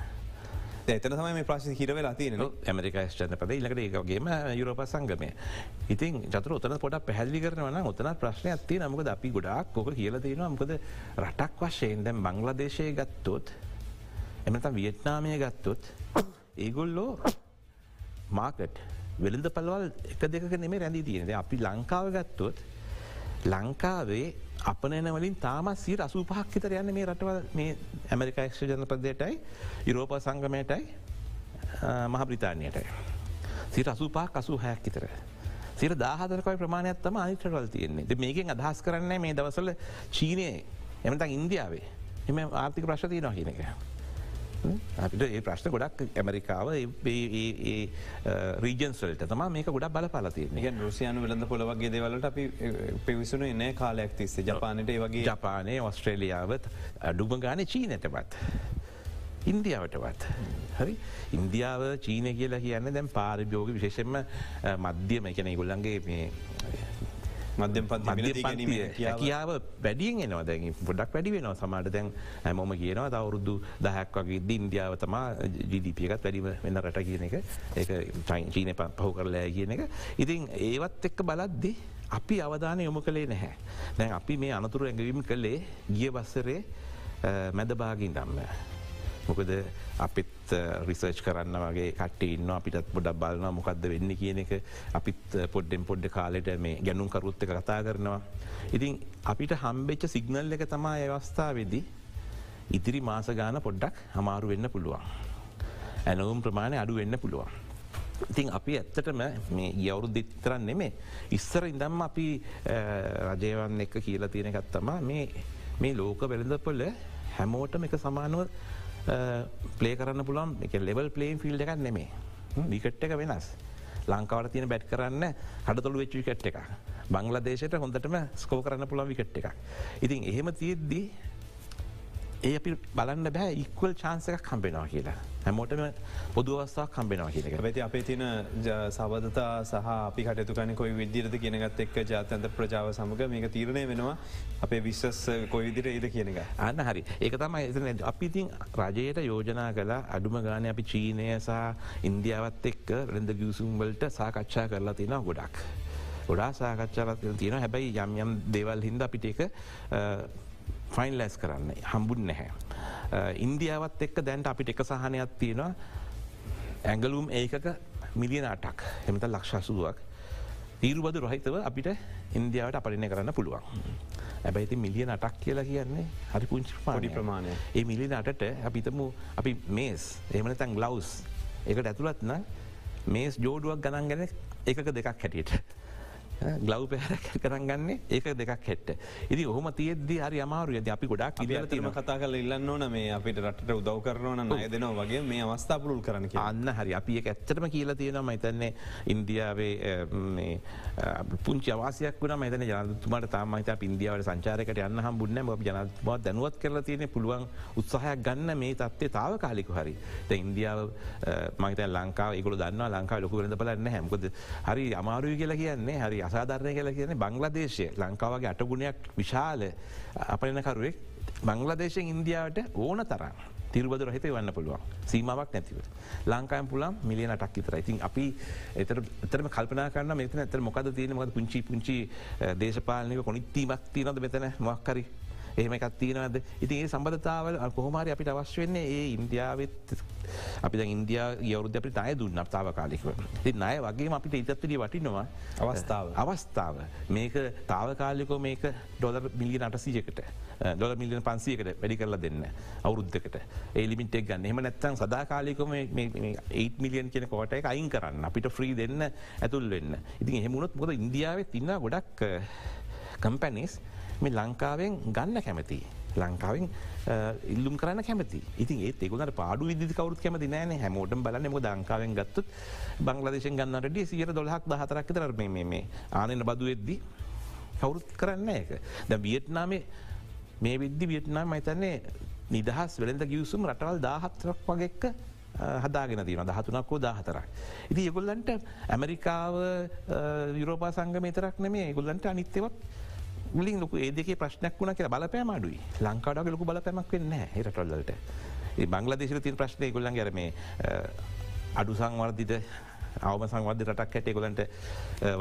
එතන තමයි මේ ප්‍රශ් හිරවෙලා තියන ඇමරිකා ෂ්ටන පද ඉලකට ඒකගේම යුරෝප සංගමය. ඉතින් චතුර ඔතන පොඩ පැහදිලි කරනවන ඔතන ප්‍රශ්නය ඇති නමකද අපි ගොඩක් කොක කියල තියෙනවා. මොකද රටක් වශයෙන් දැම් බංලදේශය ගත්තොත් එමත වියට්නාමය ගත්තොත් ඒගොල්ලෝ මාකට් වෙළඳ පලවල් එක දෙක නෙමේ රැඳී තියෙනද අපි ලංකාව ගත්තොත් ලංකාවේ අපනෑන වලින් තාම සීර අසූ පහක් හිතර යන්න මේ රටවල් මේ ඇමරිකා එක්ෂ ජනපදයටයි යුරෝප සංගමයටයි මහ බ්‍රිතාානයටයි. සිර අසූ පහක් අසූ හැයක් හිතර. සිර දාහතරකයි ප්‍රමාණයක්ත්තම අනිටවල් තියෙන්නේ මේකෙන් අදහස් කරන්න මේ දවසල චීනය එමතක් ඉන්දියාවේ එම ආර්ථික ප්‍රශ්තිය නොහිනක. අපිට ඒ ප්‍රශ්න ගොඩක් ඇමරිකාව රීජන්ස්වලට තම මේක ගොඩක් බල පලතිය රුසියන වෙලඳ පොළවගේ දෙවලට අපි පිවිසුන එන්න කාලයක් තිස්සේ ජපානට වගේ ජපානය ඔස්ට්‍රේලියාවත් අඩුම ගාන චීනටවත්. ඉන්දියාවටවත්. හරි ඉන්දියාව චීනය කියලා කියන්න දැම් පාරිභෝග විශේෂෙන්ම මධ්‍යම එකන ගොල්ලන්ගේ මේ මධ්‍යම කියාව වැඩියෙන් එනවා. දැ පොඩක් වැඩි වෙනවා. සමාට දැන් හැමෝම කියනවා තවරුදු දහක් වගේ ඉන්දියාව තමා ජීඩිපියකත් වැඩිම වෙන්න රට කියන එක. ඒ චීන පහු කරලෑ කියන එක. ඉතින් ඒවත් එක්ක බලද්දි අපි අවධානය යොමු කළේ නැහැ. දැන් අපි මේ අනතුරු ඇඟවීම කළේ ගිය බස්සරේ මැදභාගින් දම්ම. මොකද අපිත් රිසර්ච් කරන්න වගේ කට ඉන්න අපිටත් පොඩක් බලන්න මොකක්ද වෙන්න කියන එක අපිත් පොඩ්ඩෙන් පොඩ්ඩ කාලෙට මේ ගැනුම් කරුත්ත කතා කරනවා. ඉතින් අපිට හම්බෙච්ච සිගනල් එක තමා අවස්ථා වෙදි ඉතිරි මාස ගාන පොඩ්ඩක් හමාරු වෙන්න පුළුවන්. ඇනවුම් ප්‍රමාණය අඩු වෙන්න පුළුවන්. ඉතින් අපි ඇත්තටම මේ යවුරු දිත්තරන්න නෙමේ. ඉස්සර ඉඳම්ම අපි රජයවන් එක කියලා තියෙනකත්තම මේ ලෝක වෙළඳපොල හැමෝටම එක සමානුව ප්ලේ කරන්න පුළන් එක ලෙවල් ප්ලේන් ෆිල්් එකක් නෙමේ විකට් එක වෙනස්. ලංකාවට තියෙන බැට් කරන්න හඩතොළු වෙච්ච විකට් එක බංගල දේශයට හොඳටම ස්කෝ කරන්න පුළන් විකට් එක ඉතින් එහෙම තියෙද්දී ඒ අපි බලන්න බෑ ඉක්වල් චාන්සකක් කම්පෙනවා කියලා. හැමෝටම පොදුවස්ථාවක් කම්බෙනවා කියලක ඇති අපේ තින සබදතා සහ අපි කටතුකන කොයි විදිරද කියනගත් එක් ජාතන්ත ප්‍රජාව සමඟ මේක තීරණය වෙනවා අපේ විශ්වස් කොයි විදිර ඒද කියන එක. අන්න හරි. ඒක තමයි එතන අපිතින් රජයට යෝජනා කලා අඩුම ගාන අපි චීනය සහ ඉන්දියාවත් එක්ක රෙඳ ගියසුම්වලට සාකච්ඡා කරලා තියෙන ගොඩක්. ගොඩා සාකච්ඡාලත් තියෙන හැබැයි යම් යම් දේවල් හින්ද අපිට එක ෆයින් ලැස් කරන්න. හම්බුන් නැහැ. ඉන්දියාවත් එක්ක දැන්ට අපිට එක සහනයක් තියෙනවා. ඇඟලුම් ඒකක මිලියන අටක්. එමත ලක්ෂසුවක් තීරුබද රොහිතව අපිට ඉන්දියාවට අපරිණය කරන්න පුළුවන්. ඇබැයිති මිලියන අටක් කියලා කියන්නේ හරි පුංචි පාඩි ප්‍රමාණය ඒ මිලියන අටට අපිතම අපි මේස් එමන තැන් ගලවස්. එකට ඇතුළත්න මේස් ජෝඩුවක් ගණන් ගැන එකක දෙකක් හැටියට. ගලව් පැහර කරගන්නේ ඒක දෙකක් හෙට ඉදි ඔහොම තියද හරි අමාරු ඇද අපි ගොඩක් ඉදිරතීම කතා කල ඉල්ලන්න ඕන මේ අපිට රට උදව් කරනවන අය දෙනවා වගේ මේ අවස්ථා පුරුල් කරන අන්න හරි. අපි ඇත්තටම කියලා තියෙනවා. මතන්නේ ඉන්දියාවේ පුංචි අවසයක් වන මත ජනතුමට තමයිත ඉන්දියාවට සංචාරකට යන්න හම් බුන්න ම ජනතුමා දැනුවත් කරලා තියෙන පුළුවන් උත්සාහයක් ගන්න මේ තත්වේ තාව කාලිකු හරි ඉන්දියාව මත ලංකාව එකකු දන්න ලංකා ලොකු වෙනද බලන්න හැමකොද හරි අමාරුයි කියලා කියන්නේ. හරි අසාධරණය කල කියන බංලදේශය ලංකාවගේ අටගුණයක් විශාල අපනකරුවෙක් බංලදේශයෙන් ඉන්දියාවට ඕන තරම් තිරබද රහිත වන්න පුළුවන්. සීමාවක් නැතිව. ලංකායම් පුළන් මිලියන ටක් විතර ඉතින් අපි එතරම කල්පනා කරන්න මෙතන ඇතර මොකද තියෙන මොද පුංචි පුංචි දේශපාලනක කොනිත්තීමක් තියනද මෙතන? මොක්කරි එහෙම එකත් තියෙනවද ඉතින් ඒ සම්බධතාවල කොහොමරි අපිට අවශ්‍ය වෙන්නේ ඒ ඉන්දියාවත් අපි ඉන්දයා යවරුද අපි නය දුන්න තාව කාලිකව ති නය වගේ අපිට ඉතත්වලිය වටිනවා. අවස්ථාව. අවස්ථාව. මේක තාවකාලිකෝ මේක ඩොලර් මිලිය අටසීයකට ඩොල මිලියන පන්සියකට වැඩි කරලා දෙන්න අවුරුද්ධකට ඒලිමිටෙක් ගන්න. එහම නැත්තන් සදාකාලිකම 8 මිලියන් කියන කෝට එක අයින් කරන්න. අපිට ෆ්‍රී දෙන්න ඇතුල් වෙන්න. ඉතින් එහෙමුණොත් මොද ඉන්දියාවත් තින්න ගොඩක් කම්පැනිස් මේ ලංකාවෙන් ගන්න කැමති. ලංකාවෙන් ඉල්ලුම් කරන්න කැමති. ඉති ඒත් එකුට පාඩු විදි කවරුත් කැමති නෑන හැමෝට බලන්න ම දංකාවෙන් ගත්තුත් බංලදේශෙන් ගන්නට සියට දොලහක් දහතරක් තරම මේ ආනන බදු වෙද්දි කවුරුත් කරන්න එක ද වියට්නාමේ මේ විද්දි වියට්නාම මතන්නේ නිදහස් වෙළඳ ගියවසුම් රටවල් දාහත්තරක් වගෙක්ක හදාගෙන තින දහතුනක්කෝ දාහතරක්. ඉති ඒගොල්ලන්ට ඇමරිකාව යුරෝපා සංගම තරක් නෙමේ ගොල්ලන්ට අනිත්තවත් ගලින් ලොක ඒදක ප්‍රශ්නයක් වුණ කිය බලපෑම අඩුයි. ලංකාඩක් ලොක බලපැමක් වෙන්න හිරටොල්ලට බංගලදේශර තින් ප්‍රශ්නය ගොල්ලන් ගැරම අඩු සංවර්ධිත අවම සංවධ රටක් ඇට ගොලන්ට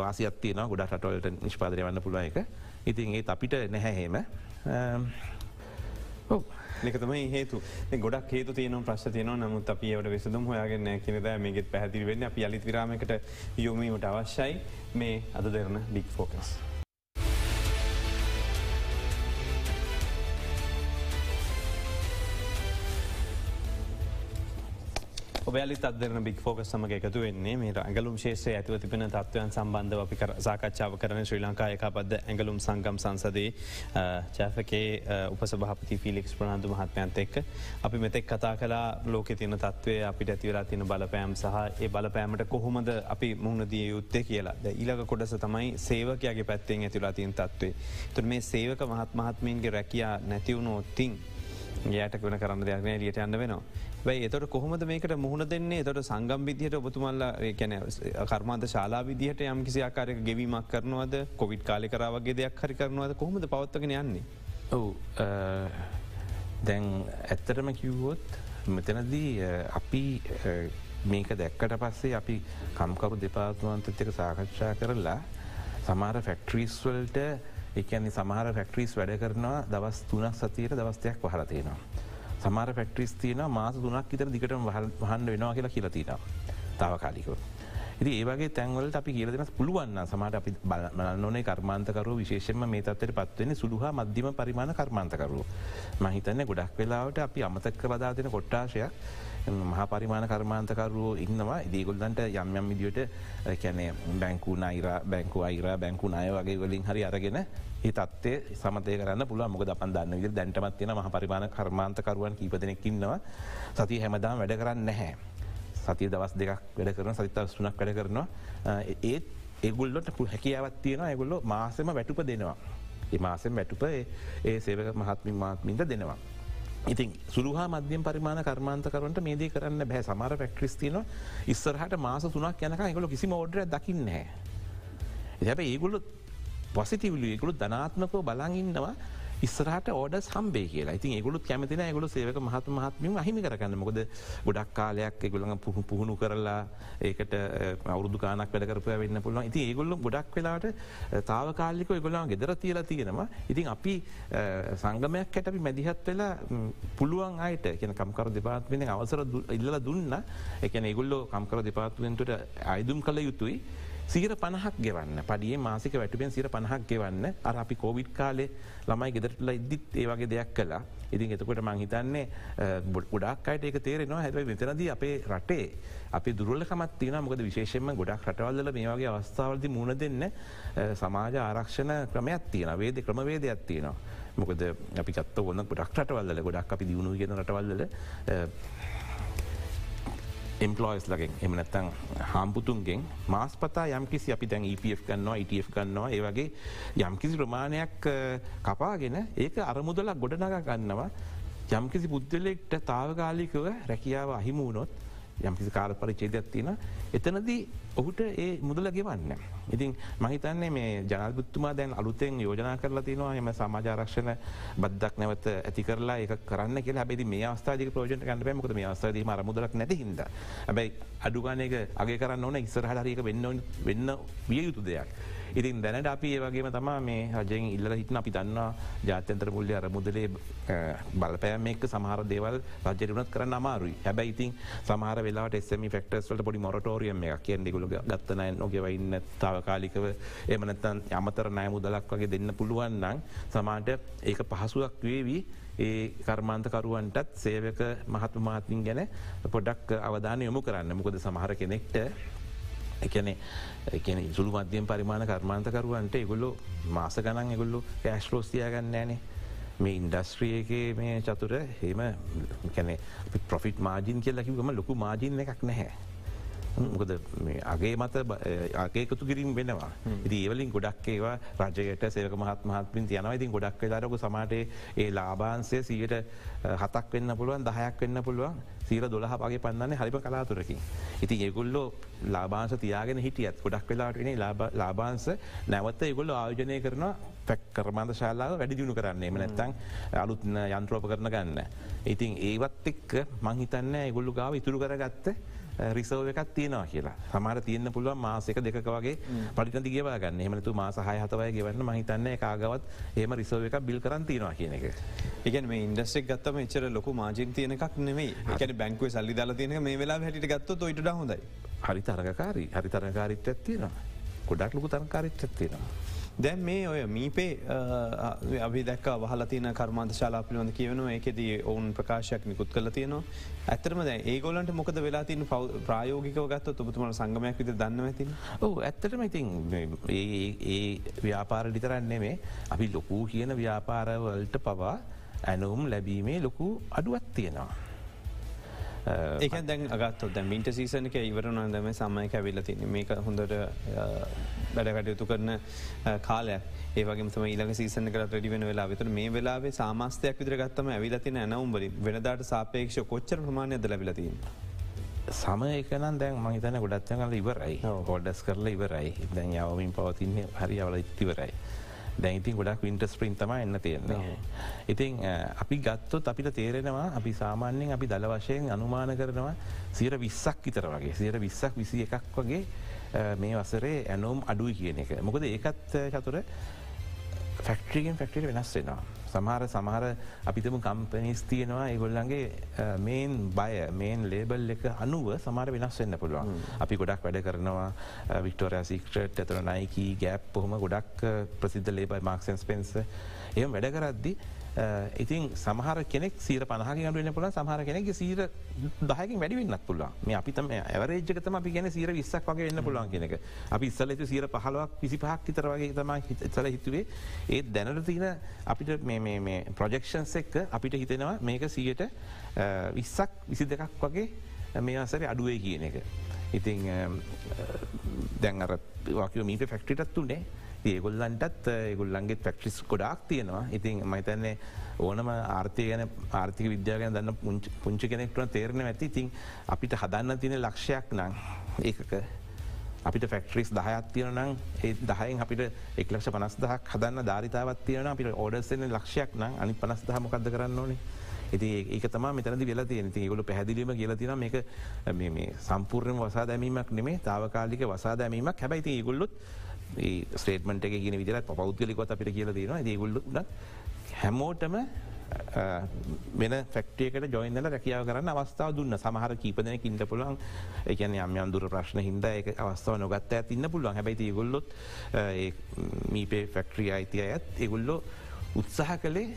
වාසියත්තියන ගොඩ රටවලට නිෂ්පාදරය වන්න පුළුව එක. ඉතින් ඒ අපිට නැහැහෙම නිකතම හේතු ගොඩක් හේතු තියන ප්‍රශ් තියන නමුත් අපියට විසදුම් හොයාගෙන කිනද මේගෙත් පැහදිරි වෙන්න. අපි අලිත් විරාමකට යොමීමට අවශ්‍යයි. මේ අද දෙරන බික් ෆෝකස්. ඔබයාලිත් අදරන බික් ෆෝකස් සමග එකතු වෙන්නේ මේ ඇගලුම් ශේෂය ඇතිව තිබෙන තත්වයන් සම්බන්ධව අපි සාකච්ඡාව කරන ශ්‍රී ලංකා එකපද ඇගලුම් සංගම් සංසදේ චෑෆකේ උපසභහපති ෆිලික්ස් ප්‍රනාන්දු මහත්මයන්ත එක්ක අපි මෙතෙක් කතා කලා ලෝක තියන තත්වය අපිට ඇතිවලා තින බලපෑම් සහ ඒ බලපෑමට කොහොමද අපි මුහුණදිය යුත්තේ කියලා ඊලක කොඩස තමයි සේවකයාගේ පැත්තෙන් ඇතිවලා තියන් තත්වේ. තුර මේ සේවක මහත් මහත්මීන්ගේ රැකයා නැතිවුණු ඔත්තිං යට වන කරන්න දෙයක් ලියට යන්න වෙනවා. වැයි එතොට කොහොමද මේකට මුහුණ දෙන්නේ තොට සංගම් විදිහට ඔබතුමල්ල කැන කර්මාන්ත ශලා විදිහට යම් කිසි ආකාරක ගෙවීමක් කරනවද කොවිඩ් කාලි කරාවගේ දෙයක් හරි කරනවද කොහොමද පවත්වගෙන යන්නේ. ඔවු දැන් ඇත්තරම කිව්වොත් මෙතනදී අපි මේක දැක්කට පස්සේ අපි කම්කරු දෙපාත්තුවන්තත් එක සාකච්ඡා කරලා සමාර ෆැක්ට්‍රීස්වල්ට එකන්නේ සමහර ෆැක්ට්‍රීස් වැඩ කරනවා දවස් තුනක් සතියට දවස්තයක් වහල තියෙනවා. සමාර ෆැක්ට්‍රිස් තියන මාස තුනක් ඉතර දිකට වහන්න වෙනවා කියලා කියලතින තාවකාලිකව. ඉති ඒවගේ තැන්වලට අපි කියලදෙන පුළුවන්න සමට අපි බලන්නනේ කර්මාන්තකරු විශේෂම මේ තත්වට පත්වවෙන සුළුහ මධ්‍යම පරිමාණ කර්මාන්තකරු. මහිතන්න ගොඩක් වෙලාවට අපි අමතක්ක බදාතින කොට්ටාශයක් මහා පරිමාණ කර්මාන්තකරුවෝ ඉන්නවා ඉදිගොල්දන්ට යම් යම් විදිට කැනේ බැංකු නයිර බැංකු අයිර බැංකු අය වගේ වලින් හරි අරගෙන ඒ තත්ේ සමතය කරන්න පුළ මොක අපන් දන්න විදි දැන්ටමත්තින මහ පරිමාණ කර්මාන්තකරුවන් කීපදනෙක්කින්නවා සති හැමදාම් වැඩ කරන්න නැහැ. සතිය දවස් දෙකක් වැඩ කරන සතිතා සුනක් වැඩ කරනවා ඒත් ඒගුල්ලොට පු හැකියාවත් තියෙන ඇගුල්ලො මාසම වැටුප දෙනවා. ඒ මාසෙන් වැටුප ඒ සේවක මහත්මින් මාත්මින්ද දෙනවා. ඉතින් සුළුහා මධ්‍යම පරිමාණ කර්මාන්තකරට මේදේ කරන්න බෑ සමර පැක්ට්‍රිස්තින ඉස්සරහට මාස තුනක් යනක එකගොල කිසි මෝඩ්‍ර දකින්න හැ. එහැබ ඒගොලු පොසිටිවලු එකකුළු ධනාත්මකෝ බලඟඉන්නවා ඉස්සරහට ඕඩ සම්බේ කියලා. ඉතින් ඒගුලුත් කැමතින ගොලු සේවක මහත් මහත්මිම හිමි කරන්න මොකද ගොඩක් කාලයක් එගුළඟ පුහු පුහුණු කරලා ඒකට අවුදු කානක් වැඩ කරපය වෙන්න පුළුවන්. ඉති ඒගොල්ලු ගොඩක් වෙලාට තාවකාලික ගොලාන් ගෙදර තියලා තියෙනවා. ඉතින් අපි සංගමයක් හැට අපි මැදිහත් වෙලා පුළුවන් අයට කියන කම්කර දෙපාත්වෙන අවසර ඉල්ල දුන්න. එකන ඒගොල්ලෝ කම්කර දෙපාත්වෙන්ට අයිදුම් කළ යුතුයි. සීර පණහක් ගෙවන්න. පඩිය මාසික වැටුවෙන් සිර පණහක් ගෙවන්න. අර අපි කෝවිඩ් කාලේ ළමයි ගෙදරටල ඉදිත් ඒවගේ දෙයක් කලා ඉතින් එතකොට මංහිතන්නේ බොඩ් ගොඩක්කට එක තේරෙනවා. හැබයි මෙතනද අපේ රටේ අපි දුරලකමත් තින මොකද විශේෂෙන්ම ගොඩක් රටවල්ල මේ වගේ අවස්ථාවලදි මුණ දෙන්න සමාජ ආරක්ෂණ ක්‍රමයක් තියෙන වේද ක්‍රමවේදයක් තියෙනවා. මොකද අපි චත්ත ඔන්න ගොඩක් රටවල්ල ගොඩක් අපි දියුණු ගෙන රටවල්ල එම්පලෝයිස් ලගෙන් එමනැත්තං හාම්පුතුන්ගෙන් මාස් පතා යම්කිසි අපි දැන් EPF කන්නවා ITF කන්නවා ඒවගේ යම්කිසි ප්‍රමාණයක් කපාගෙන ඒක අරමුදලක් ගොඩනග ගන්නවා. යම්කිසි පුද්ගලෙක්ට තාවගාලිකව රැකියාව අහිමුණොත් යම්කිසි කාල පරිචේදයක් තියෙන එතනදී ඔහුට ඒ මුදල ගෙවන්න. ඉතින් මහිතන්නේ මේ ජනල්බුත්තුමා දැන් අලුතෙන් යෝජනා කරලා තිනවා එම සමාජාරක්ෂණ බද්දක් නැවත ඇති කරලා එක කරන්න කියලා බෙදි මේ අවස්ථාජක ප්‍රෝජට කන්න පැමකද මේ අවස්ථාදීම අරමුදලක් නැති හිද. හැබැයි අඩුගානක අගේ කරන්න ඕන ඉස්සරහරික වෙන්න වෙන්න විය යුතු දෙයක්. ඉතින් දැනට අපි ඒවගේම තමා මේ රජයෙන් ඉල්ල හිටන අපි දන්නවා ජාත්‍යන්තර මුල්ලි අර මුදලේ බලපෑම එක් සමහර දේවල් රජරුණත් කරන්න අමාරුයි. හැබැයි ඉතින් සමහර වෙලා එසම ෆෙක්ටස්වලට පොඩි මොරටෝරියම් එක කියන්නෙකුළු ගත්තනය නොගෙවයින්න තාවකාලිකව. එමනත්තන් යමතර නෑ මුදලක් වගේ දෙන්න පුළුවන්නම් සමාට ඒක පහසුවක් වේවී. ඒ කර්මාන්තකරුවන්ටත් සේවක මහත්ම මහත්මින් ගැන පොඩක් අවධාන යොමු කරන්න. මොකද සමහර කෙනෙක්ට එකන එකන සුළු මධ්‍යයෙන් පරිමාණ කර්මාන්තකරුවන්ට එගොල්ලු මාස ගණන් එගොල්ලු කෑශ්ලෝස්තියගන්න ෑනේ මේ ඉන්ඩස්ට්‍රියගේ මේ චතුර හෙම කැනෙ පොෆිට් මාජින් කියලකිවම ලොකු මාජින්න එකක් නැහැ. මොකද අගේ මත ආකේකතු කිරින් වෙනවා. ඒවලින් ගොඩක් ඒවා රජයට සේක මහත් මහත්මින් තියනව ඉතින් ගොඩක් වෙලාරක සමාටේ ඒ ලාබාන්සය සීට හතක් වෙන්න පුළුවන් දහයක් වෙන්න පුළුවන්. සීර දොළහ වගේ පන්නන්නේ හරිම කලාතුරකින්. ඉති ඒගුල්ලෝ ලාබාන්ස තියාගෙන හිටියත් ගොඩක් වෙලාටනේ ලාබාන්ස නැවත්ත ඒගොල්ල ආයෝජනය කරන පැක් කරමන්ද ශාලාව වැඩි දියුණු කරන්නේ. එම නැත්තං අලුත් යන්ත්‍රෝප කරන ගන්න. ඉතින් ඒවත් එක්ක මංහිතන්න ඒගොල්ලු ගාව ඉතුරු කරගත්ත රිසෝව එකක් තියෙනවා කියලා. සමට තියන්න පුළුවන් මාසක දෙක වගේ පටිට දිගව ගන්න. එමතු මාස හය හතවය ගෙවන්න මහිතන්න කාගවත් ඒම රිසෝව එකක් බිල් කරන් තියෙනවා කියන එක. එකන මේ ඉන්ඩස්ටෙක් ගත්තම එච්චර ලොකු මාජින් තියන එකක් නෙමේ එකන බැංකුව සල්ලි දල තියෙන මේ වෙලා හැට ගත්ත ොයිට හොඳයි. හරි තරකාරී හරි තරකාරිත්ත ඇත්තියෙනවා ගොඩක් ලොකු තරකාරිච්ච තියෙනවා. දැන් මේ ඔය මීපේ අපි දැක් වහල තින කර්මාන්ත ශලා පිළිබඳ කියවන ඒකෙද ඔවුන් ප්‍රකාශයක් නිකුත් කල තියනවා. ඇතරම දැ ඒගොලන්ට මොකද වෙලා තින ප්‍රයෝගික ගත්ත ඔබතුමල සංගමයක් විද දන්න ඇති ඕ ඇත්තටම ඉතින් ඒ ව්‍යාපාර ලිතරන්නේ මේ අපි ලොකූ කියන ව්‍යාපාරවලට පවා ඇනුම් ලැබීමේ ලොකු අඩුවත් තියෙනවා. ඒක දැන් අගත් ද මින්ට සීසනක ඉවරන දම සමය ඇවිල්ල තින මේක හොඳට වැඩකටයුතු කරන කාලයක් ඒවගේ තම ඊලක සීසන කර ටඩි වෙන වෙලා විතර මේ වෙලාේ සාමස්තයක් විදිර ගත්තම ඇවිලතින ඇනවුම්බලින් වෙනදාට සාපේක්ෂ කොච්චර ප්‍රමාණයද ලැබිලතින්. සම එකනම් දැන් මහිතන ගොඩත්යගල ඉවරයි හෝඩස් කරලා ඉවරයි දැන් යවමින් පවතින්නේ හරි අවල ඉතිවරයි. දැයිතින් ගොඩක් වින්ටස් ප්‍රින් තම එන්න තියෙන්නේ. ඉතින් අපි ගත්තොත් අපිට තේරෙනවා අපි සාමාන්‍යයෙන් අපි දළ වශයෙන් අනුමාන කරනවා සියර විස්සක් ඉතර වගේ සියර විස්සක් විසි එකක් වගේ මේ වසරේ ඇනෝම් අඩුයි කියන එක. මොකද ඒකත් චතුර ෆැක්ට්‍රීගෙන් ෆැක්ටට වෙනස් වෙනවා. සමහර සමහර අපිතම කම්පනිස් තියෙනවා. ඒගොල්ලන්ගේ මේන් බය මේන් ලේබල් එක අනුව සමාර වෙනස් වෙන්න පුළුවන්. අපි ගොඩක් වැඩ කරනවා. වික්ටෝරයා සික්ට්‍රට් ඇතර නයිකී ගැප් පොහොම ගොඩක් ප්‍රසිද්ධ ලේබයි මාක්සන්ස් පෙන්ස එම වැඩ කරද්දි ඉතින් සමහර කෙනෙක් සීර පහක ගඩුවන්න පුල සහර කෙනෙක් සීර දහකින් වැඩිවෙන්නත් පුළුවන්. මේ අපිතම ඇවරේජකතම අපි ගැන සීර විස්සක් වගේ එන්න පුළුවන් කෙනෙක අපි ඉස්සල සීර පහලවක් පිසි පහක් විතර වගේ තම හිතල හිතුවේ. ඒත් දැනට තියන අපිට මේ ප්‍රජෙක්ෂන්ස් එක්ක අපිට හිතෙනවා මේක සියට විස්සක් විසි දෙකක් වගේ මේ අසර අඩුවේ කියන එක. ඉතිං දැන් අර වාකෝ මීට ෆෙක්ටිටත් තුන්නේ ඒගොල්ලන්ටත් ඒගොල්ලන්ගේ පැක්ටිස් ගොඩක් තියෙනවා. ඉතින් මහිතන්නේ ඕනම ආර්ථය ගැන ආර්ථික විද්‍යා ගැන දන්න පුංචි කෙනෙක්ටන තේරණ ඇති. ඉතින් අපිට හදන්න තියෙන ලක්ෂයක් නං ඒකක අපිට ෆෙක්ටරිස් දහයක් තියනනම් ඒ දහයෙන් අපිට එක්ලක්ෂ පනස් දහක් හදන්න ධාරිතාවත් තියන අපිට ඕඩර්සන ලක්ෂයක් නම් අනි පනස් දහමකක්ද කරන්න ඕනේ? ඉති ඒක තම මෙතනද වෙලා තියෙන ගොල පැදිලීම කියලතින මේක සම්පූර්ණ වසා දැමීමක් නෙමේ තාවකාලික වසා දැමීමක්. හැබයිති ගොල්ලොත් ස්ටේටමට එක ගෙන විදිර පෞද්ගලිකොත් අපිට කියල තියෙනවා. ඒගුල්ල හැමෝටම වෙන ෆෙක්ටියකට ජොයින්නල රැකියාව කරන්න අවස්ථාව දුන්න. සමහර කීපදන ඉන්න පුළුවන්. එකන යම් අන්දුර ප්‍රශ්න හිද එක අවස්ථාව නොගත්ත ඇතින්න පුළුවන්. හැබයිති ගොල්ලොත් මීපේ ෆෙක්ට්‍රිය අයිතිය ඇත් ඒගුල්ලෝ උත්සාහ කළේ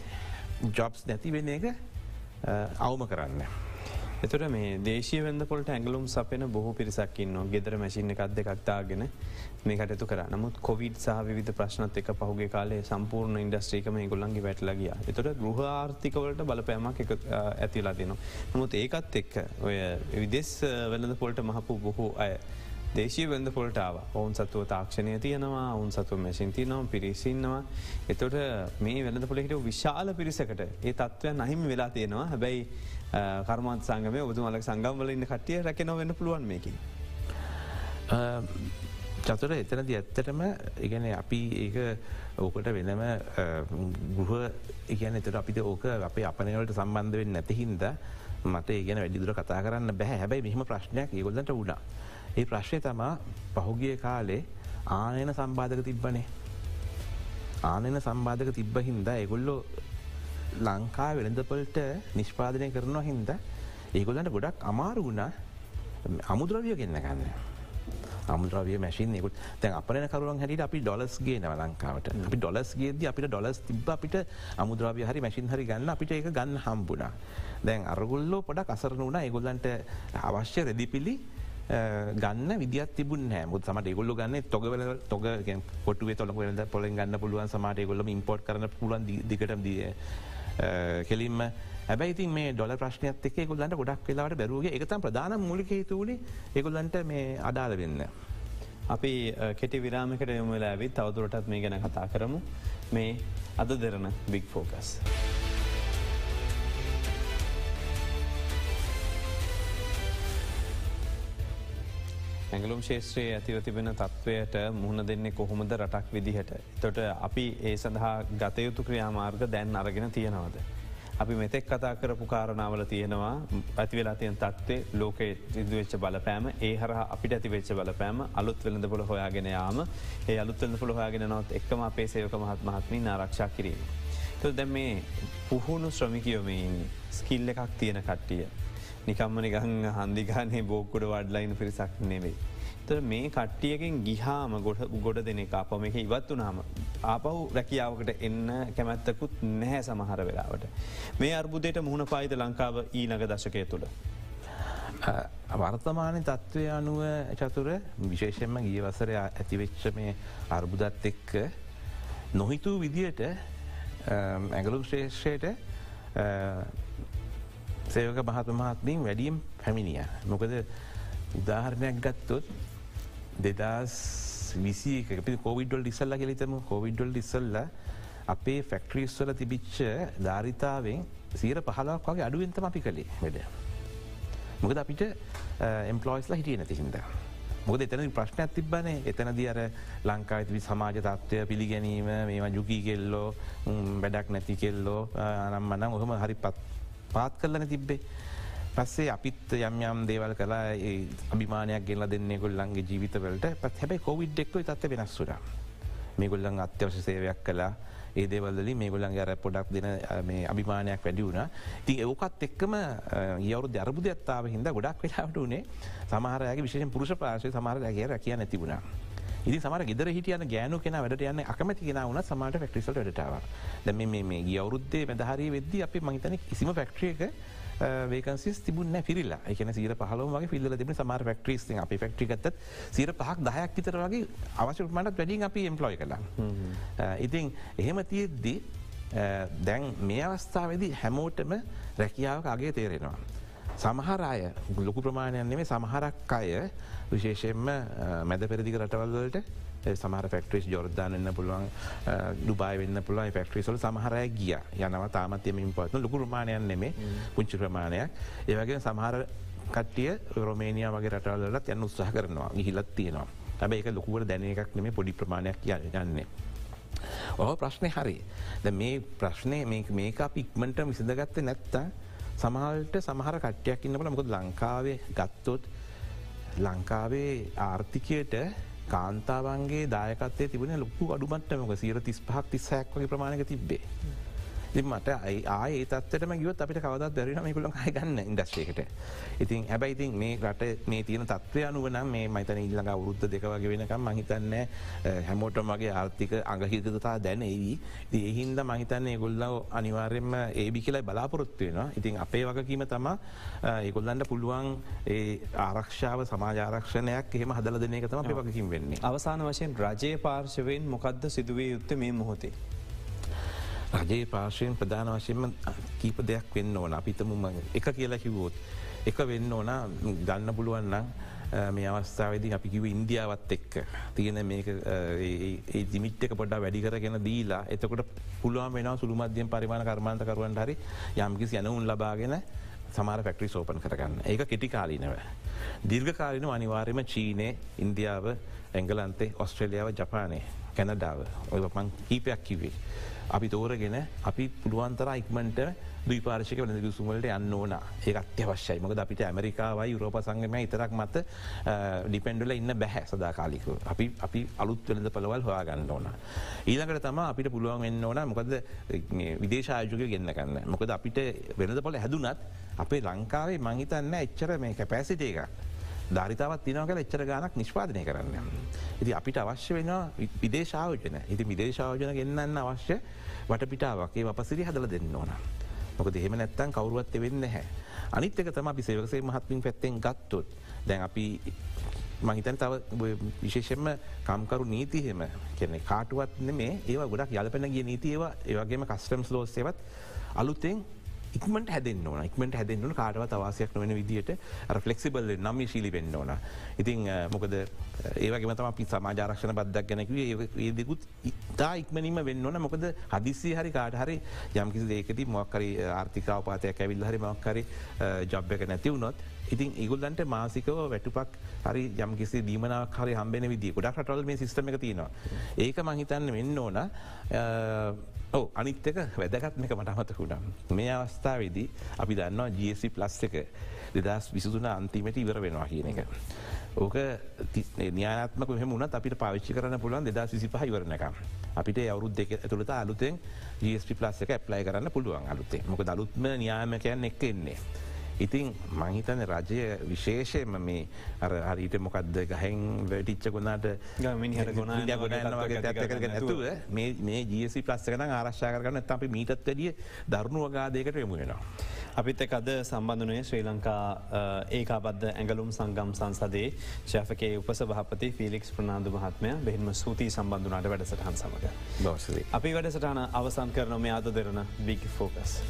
ජොබ්ස් නැති වෙන එක අවම කරන්න. එතුට මේ දේශය වද පොට ඇගලුම් සපෙන බොහෝ පිරිසක්කින්න ගෙදර මැසින්න එකක්ද එකක්තාගෙන මේ කටතු කර. නමුත් කොවිඩ් සහ විධ ප්‍රශ්නත් එක පහුගේ කාලේ සම්පූර්ණ ඉන්ඩස්ට්‍රීකම ගොල්ලන්ගේ වැටලගිය එතුට ගෘහ ආර්ථිකවලට බලපෑමක් එක ඇතිලා දෙනවා. නමුත් ඒකත් එක්ක ඔය විදෙස් වෙනද පොල්ට මහපු බොහෝ අය දේශී වෙද පොල්ටාව ඔවුන් සතුව තාක්ෂණය තියෙනවා ඔවුන් සතුව මැසින් තියනවා පිරිසින්නවා එතොට මේ වෙනද පොලෙහිට විශාල පිරිසකට ඒ තත්ත්වයන් අහිම වෙලා තියෙනවා හැබැයි කර්මත් සංගම ඔබතුමලක් සංගම්වල ඉන්න කටිය රැක නොවෙන්න පුළුවන් මේකින්. චතුර එතනද ඇත්තටම ඉගැන අපි ඒක ඕකට වෙනම ගෘහ ඉගැන එතට අපිට ඕක අපේ අපනවලට සම්බන්ධවෙන් නැතිහින්ද මට ඒගෙන වැඩිදුර කතා කරන්න බැහැ හැබැයි මෙහම ප්‍රශ්නයක් ඒගොල්ලට වුණා. ඒ ප්‍රශ්නය තමා පහුගිය කාලේ ආනයන සම්බාධක තිබ්බනේ. ආනයන සම්බාධක තිබ්බ හින්දා එගොල්ලෝ ලංකා වෙළඳපොල්ට නිෂ්පාදනය කරනවා හින්ද ඒගොල්ලන්ට ගොඩක් අමාරු වුණා අමුද්‍රවිය ගෙන්න්න ගන්න. අමුද්‍රවිය මැසින් ෙකුත් තැන් අපන කරුවන් හැට අපි ඩොලස්ගේ නව ලංකාවට අපි ඩොලස් ගේද අපිට ඩොලස් තිබ අපිට අමුද්‍රවිය හරි මැසින් හරි ගන්න අපිට එක ගන්න හම්බුණා. දැන් අරගොල්ලෝ පොඩ අසරන වුණ ඒගොල්ලන්ට අවශ්‍ය රෙදිපිලි ගන්න විදිත් තිබුණ මුත් සමට ගොල්ල ගන්න තොගවල තොග පොටුවේ තොල ද පොල ගන්න පුළුවන් සමට ගොල්ල ඉම්පෝට් කරන පුළුවන් දිකට දිය කෙලින්ම හැබැයි මේ ඩොල ප්‍රශ්නයත් එක් ගොල්ලන්ට ගොඩක් වෙලාට බැරුවගේ එකතම් ප්‍රධාන මුලික හේතුවලි එගොල්ලන්ට මේ අඩාල වෙන්න. අපි කෙටි විරාමිකට යොමලා ඇවිත් තවදුරටත් මේ ගැන කතා කරමු මේ අද දෙරන බික් ෆෝකස්. ඇගලුම් ශේත්‍රයේ ඇතිව තිබෙන තත්ත්වයට මුහුණ දෙන්නේ කොහොමද රටක් විදිහට. තොට අපි ඒ සඳහා ගතයුතු ක්‍රියාමාර්ග දැන් අරගෙන තියෙනවද. අපි මෙතෙක් කතා කරපු කාරණාවල තියෙනවා ඇතිවෙලා තියන් තත්වේ ලෝකයේ ඉදවෙච්ච බලපෑම ඒ හර අපිට ඇතිවෙච්ච බලපෑම අලුත් වෙළඳ පොළ හොයාගෙන යාම ඒ අලුත්වල පොළ හොයාගෙන නොත් එක්ම අපේ සේවක මහත් මහත්මින් ආරක්ෂා කිරීම. තු දැ මේ පුහුණු ශ්‍රමිකයෝමයින් ස්කිල්ල එකක් තියෙන කට්ටිය. නිකම්ම නිගං හන්දිගානය බෝකුඩ වඩ්ලයින් පිරිසක් නෙවෙයි. ත මේ කට්ටියකින් ගිහාම ගොඩ ගොඩ දෙනෙ අපම එක ඉවත් වනාම ආපහු රැකියාවකට එන්න කැමැත්තකුත් නැහැ සමහර වෙලාවට. මේ අර්බුදයට මුහුණ පායිද ලංකාව ඊනග දශකය තුළ. වර්තමානය තත්ත්වය අනුව චතුර විශේෂෙන්ම ගිය වසර ඇතිවෙච්ච මේ අර්බුදත් එක්ක නොහිතූ විදියට ඇගලු ශ්‍රේෂයට සේවක මහත මහත්මින් වැඩියම් පැමිණිය. මොකද උදාහරණයක් ගත්තොත් දෙදස් විසි කෝවිඩල් ඉස්සල්ල කෙලිතම කෝවිඩ්ඩල් ඉස්සල්ල අපේ ෆෙක්ට්‍රීස්වල තිබිච්ච ධාරිතාවෙන් සීර පහලක් වගේ අඩුවෙන්තම අපි කළේ වැඩ. මොකද අපිට එම්පලෝයිස්ලා හිටිය නැති හිද. මොද එතන ප්‍රශ්නයක් තිබ්බනේ එතන දියර ලංකා ඇතිවි සමාජ තත්ත්වය පිළිගැනීම මේවා යුකී කෙල්ලෝ වැඩක් නැති කෙල්ලෝ අනම් මනම් ඔහම හරි පත් පාත් කරලන තිබ්බේ. පස්සේ අපිත් යම් යම් දේවල් කලා අභිමානයක් ගෙල්ල දෙන්නේ ගොල්ලන්ගේ ජීවිතවලට. පත් හැබයි කොවිඩ් එක්ව තත්ත වෙනස් සුර මේ ගොල්ලන් අත්‍යවශ සේවයක් කලා ඒ දේවල්ලි මේ ගොලන්ගේ අර පොඩක් දෙන මේ අභිමානයක් වැඩි වුණ. ති ඒකත් එක්කම යවරු දරබුද ඇත්තාව හිද ගොඩක් වෙලාට වනේ සමහරයගේ විශෂෙන් පුරුෂ පාශය සමහරයගේ රැකිය නැතිබුණා. ඉදි සමර ගෙදර හිටියන ගෑනු කෙන වැඩට යන්න අකමැති කෙන වුණ සමට ෆෙක්ටිසල් ටාව දැම මේ ගිය අවුරුද්දේ වැදහරි වෙද්ද අපි මහිතන කිසිම ෆෙක්ට්‍රියක වේකන්සිස් තිබුන්න පිරිල්ලා එකන සීර පහලෝමගේ පිල්ල තිබන සමර ෆෙක්ට්‍රීස් අපි ෆෙක්ට්‍රි ගත් සීර පහක් දහයක් විතර වගේ අවශ්‍යමට වැඩින් අපි එම්පලොයි කලා ඉතින් එහෙම තියෙද්දී දැන් මේ අවස්ථාවදී හැමෝටම රැකියාවක් අගේ තේරෙනවා. සමහර අය ලොකු ප්‍රමාණයන් නෙමේ සමහරක් අය විශේෂයෙන්ම මැද පෙරදික රටවල්වලට සමහර ෆෙක්ට්‍රිස් ජෝර්ධාන එන්න පුළුවන් ඩුබයි වෙන්න පුළුවන්. ෆෙක්ට්‍රිසල් සමහරය ගිය. යනව තාමත්යමින් පත්න ලොකු ප්‍රමාණයන් නෙමේ පුංචි ප්‍රමාණයක්. ඒවගේ සමහර කට්ටිය රෝමේනිය වගේ රටවල්ලට යන්න උත්සාහ කරනවා. හිලත් තියෙනවා. ඇබ එක ලොකුවට දැන එකක් නෙමේ පොඩි ප්‍රමාණයක් යන්නේ. ඔහ ප්‍රශ්නය හරි ද මේ ප්‍රශ්නය මේක අප ඉක්මට විසිඳගත්ත නැත්තා සමහල්ට සමහර කට්ටයක් ඉන්නට මොකද ලංකාවේ ගත්තොත් ලංකාවේ ආර්ථිකයට කාන්තාවන්ගේ දායකත්තේ තිබෙන ලොකු අඩුමටමක සීර තිස් පහක් තිස්සයක් වගේ ප්‍රමාණක තිබ්බේ. මට ආය ඒතත්වටම ගියොත් අපිට කවදත් දැරන මේකුලන් හය ගන්න ඉන්ඩස්්‍රේකට ඉතින් හැබයි ඉතින් මේ රට මේ තියෙන තත්වය අනුවනම් මේ මතන ඉල්ලඟ අවුරුද්ධ දෙකවගේ වෙනකම් මහිතන්න හැමෝටම මගේ ආර්ථික අඟහිතතා දැනේවී ඒහින්ද මහිතන්නේ ගොල්ලව අනිවාර්යෙන්ම ඒබි කියලයි බලාපොරොත්තු වෙනවා. ඉතින් අපේ වගකීම තම ඒකොල්ලන්ට පුළුවන් ඒ ආරක්ෂාව සමාජාරක්ෂණයක් එහෙම හදල දෙන එක තම අපේ වගකින් වෙන්නේ. අවසාන වශයෙන් රජය පාර්ශවයෙන් මොකක්ද සිදුවේ යුත්ත මේ මොහොතේ. රජයේ පාශයෙන් ප්‍රධාන වශයෙන්ම කීප දෙයක් වෙන්න ඕන අපිතමුම එක කියලා කිවෝත්. එක වෙන්න ඕන ගන්න පුළුවන්නම් මේ අවස්ථාවද අපි කිව ඉන්දියාවත් එක්ක තියෙන ඒ දිමිට්ක පොඩ්ඩ වැඩිකරගෙන දීලා එතකොට පුළුවන් වෙන සුළු මධ්‍යයෙන් පරිමාණ කර්මාන්තකරුවන් හරි යම්කිසි යනවුන් ලබාගෙන සමාර පැක්ටරි සෝපන් කරගන්න ඒක කෙටි කාලීනව. දිර්ඝකාලින අනිවාර්යම චීනය ඉන්දියාව ඇංගලන්තේ ඔස්ට්‍රලියාව ජපානය කැනඩාව ඔය පන් කීපයක් කිවේ. අපි තෝරගෙන අපි පුළුවන්තර ඉක්මට දීපාර්ශක වන දුසුමලට යන්න ඕන ඒ අත්‍යවශ්‍යයි මක අපිට ඇමරිකාවයි යුරෝප සංගම ඉතරක් මත ඩිපෙන්ඩල ඉන්න බැහැ සදාකාලික අපි අපි අලුත් වෙනද පළවල් හොයා ගන්න ඕන. ඊළඟට තම අපිට පුළුවන් වෙන්න ඕන මොකද විදේශායජුක ගන්න කන්න මොකද අපිට වෙනද පොල හැදුනත් අපේ ලංකාවේ මංහිතන්න එච්චර මේ කැපෑසිට එකක්. ධරිතාවත් තිනවකල එච්චර ගානක් නිෂ්පාදනය කරන්න. ඉති අපිට අවශ්‍ය වෙන විදේශාවජන ඉති විදේශාවජන ගන්නන්න අවශ්‍ය වටපිටාවගේ අපසිරි හදල දෙන්න ඕන. මොක දෙහෙම නැත්තන් කවරුවත් වෙන්න හැ. අනිත්තක තම අපි සේවකසේ මහත්මින් පැත්තෙන් ගත්තොත් දැන් අපි මහිතන් තව විශේෂෙන්ම කම්කරු නීතිහෙම කෙනෙ කාටුවත් නෙමේ ඒ ගොඩක් යලපැන ගිය නීතියවා ඒවගේම කස්ටම්ස් ලෝස්සේවත් අලුත්තෙන් ඉක්මට හැදෙන් ඕන. ඉක්මට හැදෙන්න්නු කාටවත් අවාසයක් නොවන විදිට ෆලෙක්සිබල් නම්ම ශීලි වෙන්න ඕන. ඉතින් මොකද ඒවගේ තම අපි සමාජාරක්ෂණ බද්දක් ගැනැකව ඒදකුත් ඉතා ඉක්මනින්ම වෙන්න ඕන. මොකද හදිස්සි හරි කාට හරි යම්කිසි දේකති මොක්කරි ආර්ථිකාව පාතයක් ඇවිල් හරි මක්කරි ජබ් එක නැති වුණොත් ඉතින් ඉගුල්ලන්ට මාසිකව වැටුපක් හරි යම්කිසි දීමනාවක් හරි හම්බෙන විදි ගොඩක් රටවල් මේ සිස්ටම එක තියෙනවා. ඒක මහිතන්න වෙන්න ඕන. ඕ අනිත්තක වැදගත්ම එක මට අමතකුණම්. මේ අවස්ථාවේදී අපි දන්නවා GSC ප්ලස් එක දෙදස් විසුතුන අන්තිමට ඉවර වෙනවා කියන එක. ඕක න්‍යාත්මක මෙමුණත් අපිට පාවිච්චි කරන්න පුළුවන් දෙදස් විසි පහිවරණක. අපිට අවුරුද් දෙක ඇතුළත අලුතෙන් GSP ප්ලස් එක ඇප්ලයි කරන්න පුළුවන් අලුත්තේ මොක දලුත්ම න්‍යාමකයන් එක්ක එන්නේ. ඉතින් මහිතන රජය විශේෂයම මේ හරිට මොකක්ද ගහෙන් වැටිච්ච ගොනාට මිනිහට ගොන වගේ නැතුව මේ ජීසි ප්ලස්සකන ආරශ්ා කරන්න අපි මීටත් වැඩිය දරුණු වගාදයකට යමු වෙනවා. අපිත් එක් අද සම්බන්ධනය ශ්‍රී ලංකා ඒකාබද්ධ ඇඟලුම් සංගම් සංසදේ ශාපකේ උපස භාපති ෆිලික්ස් ප්‍රනාාදු මහත්මය බෙහිම සූතිී සම්බන්ධනාට වැඩසටහන් සමඟ. දවසදේ. අපි වැඩසටහන අවසන් කරන මේ අද දෙරන බිගි ෆෝකස්.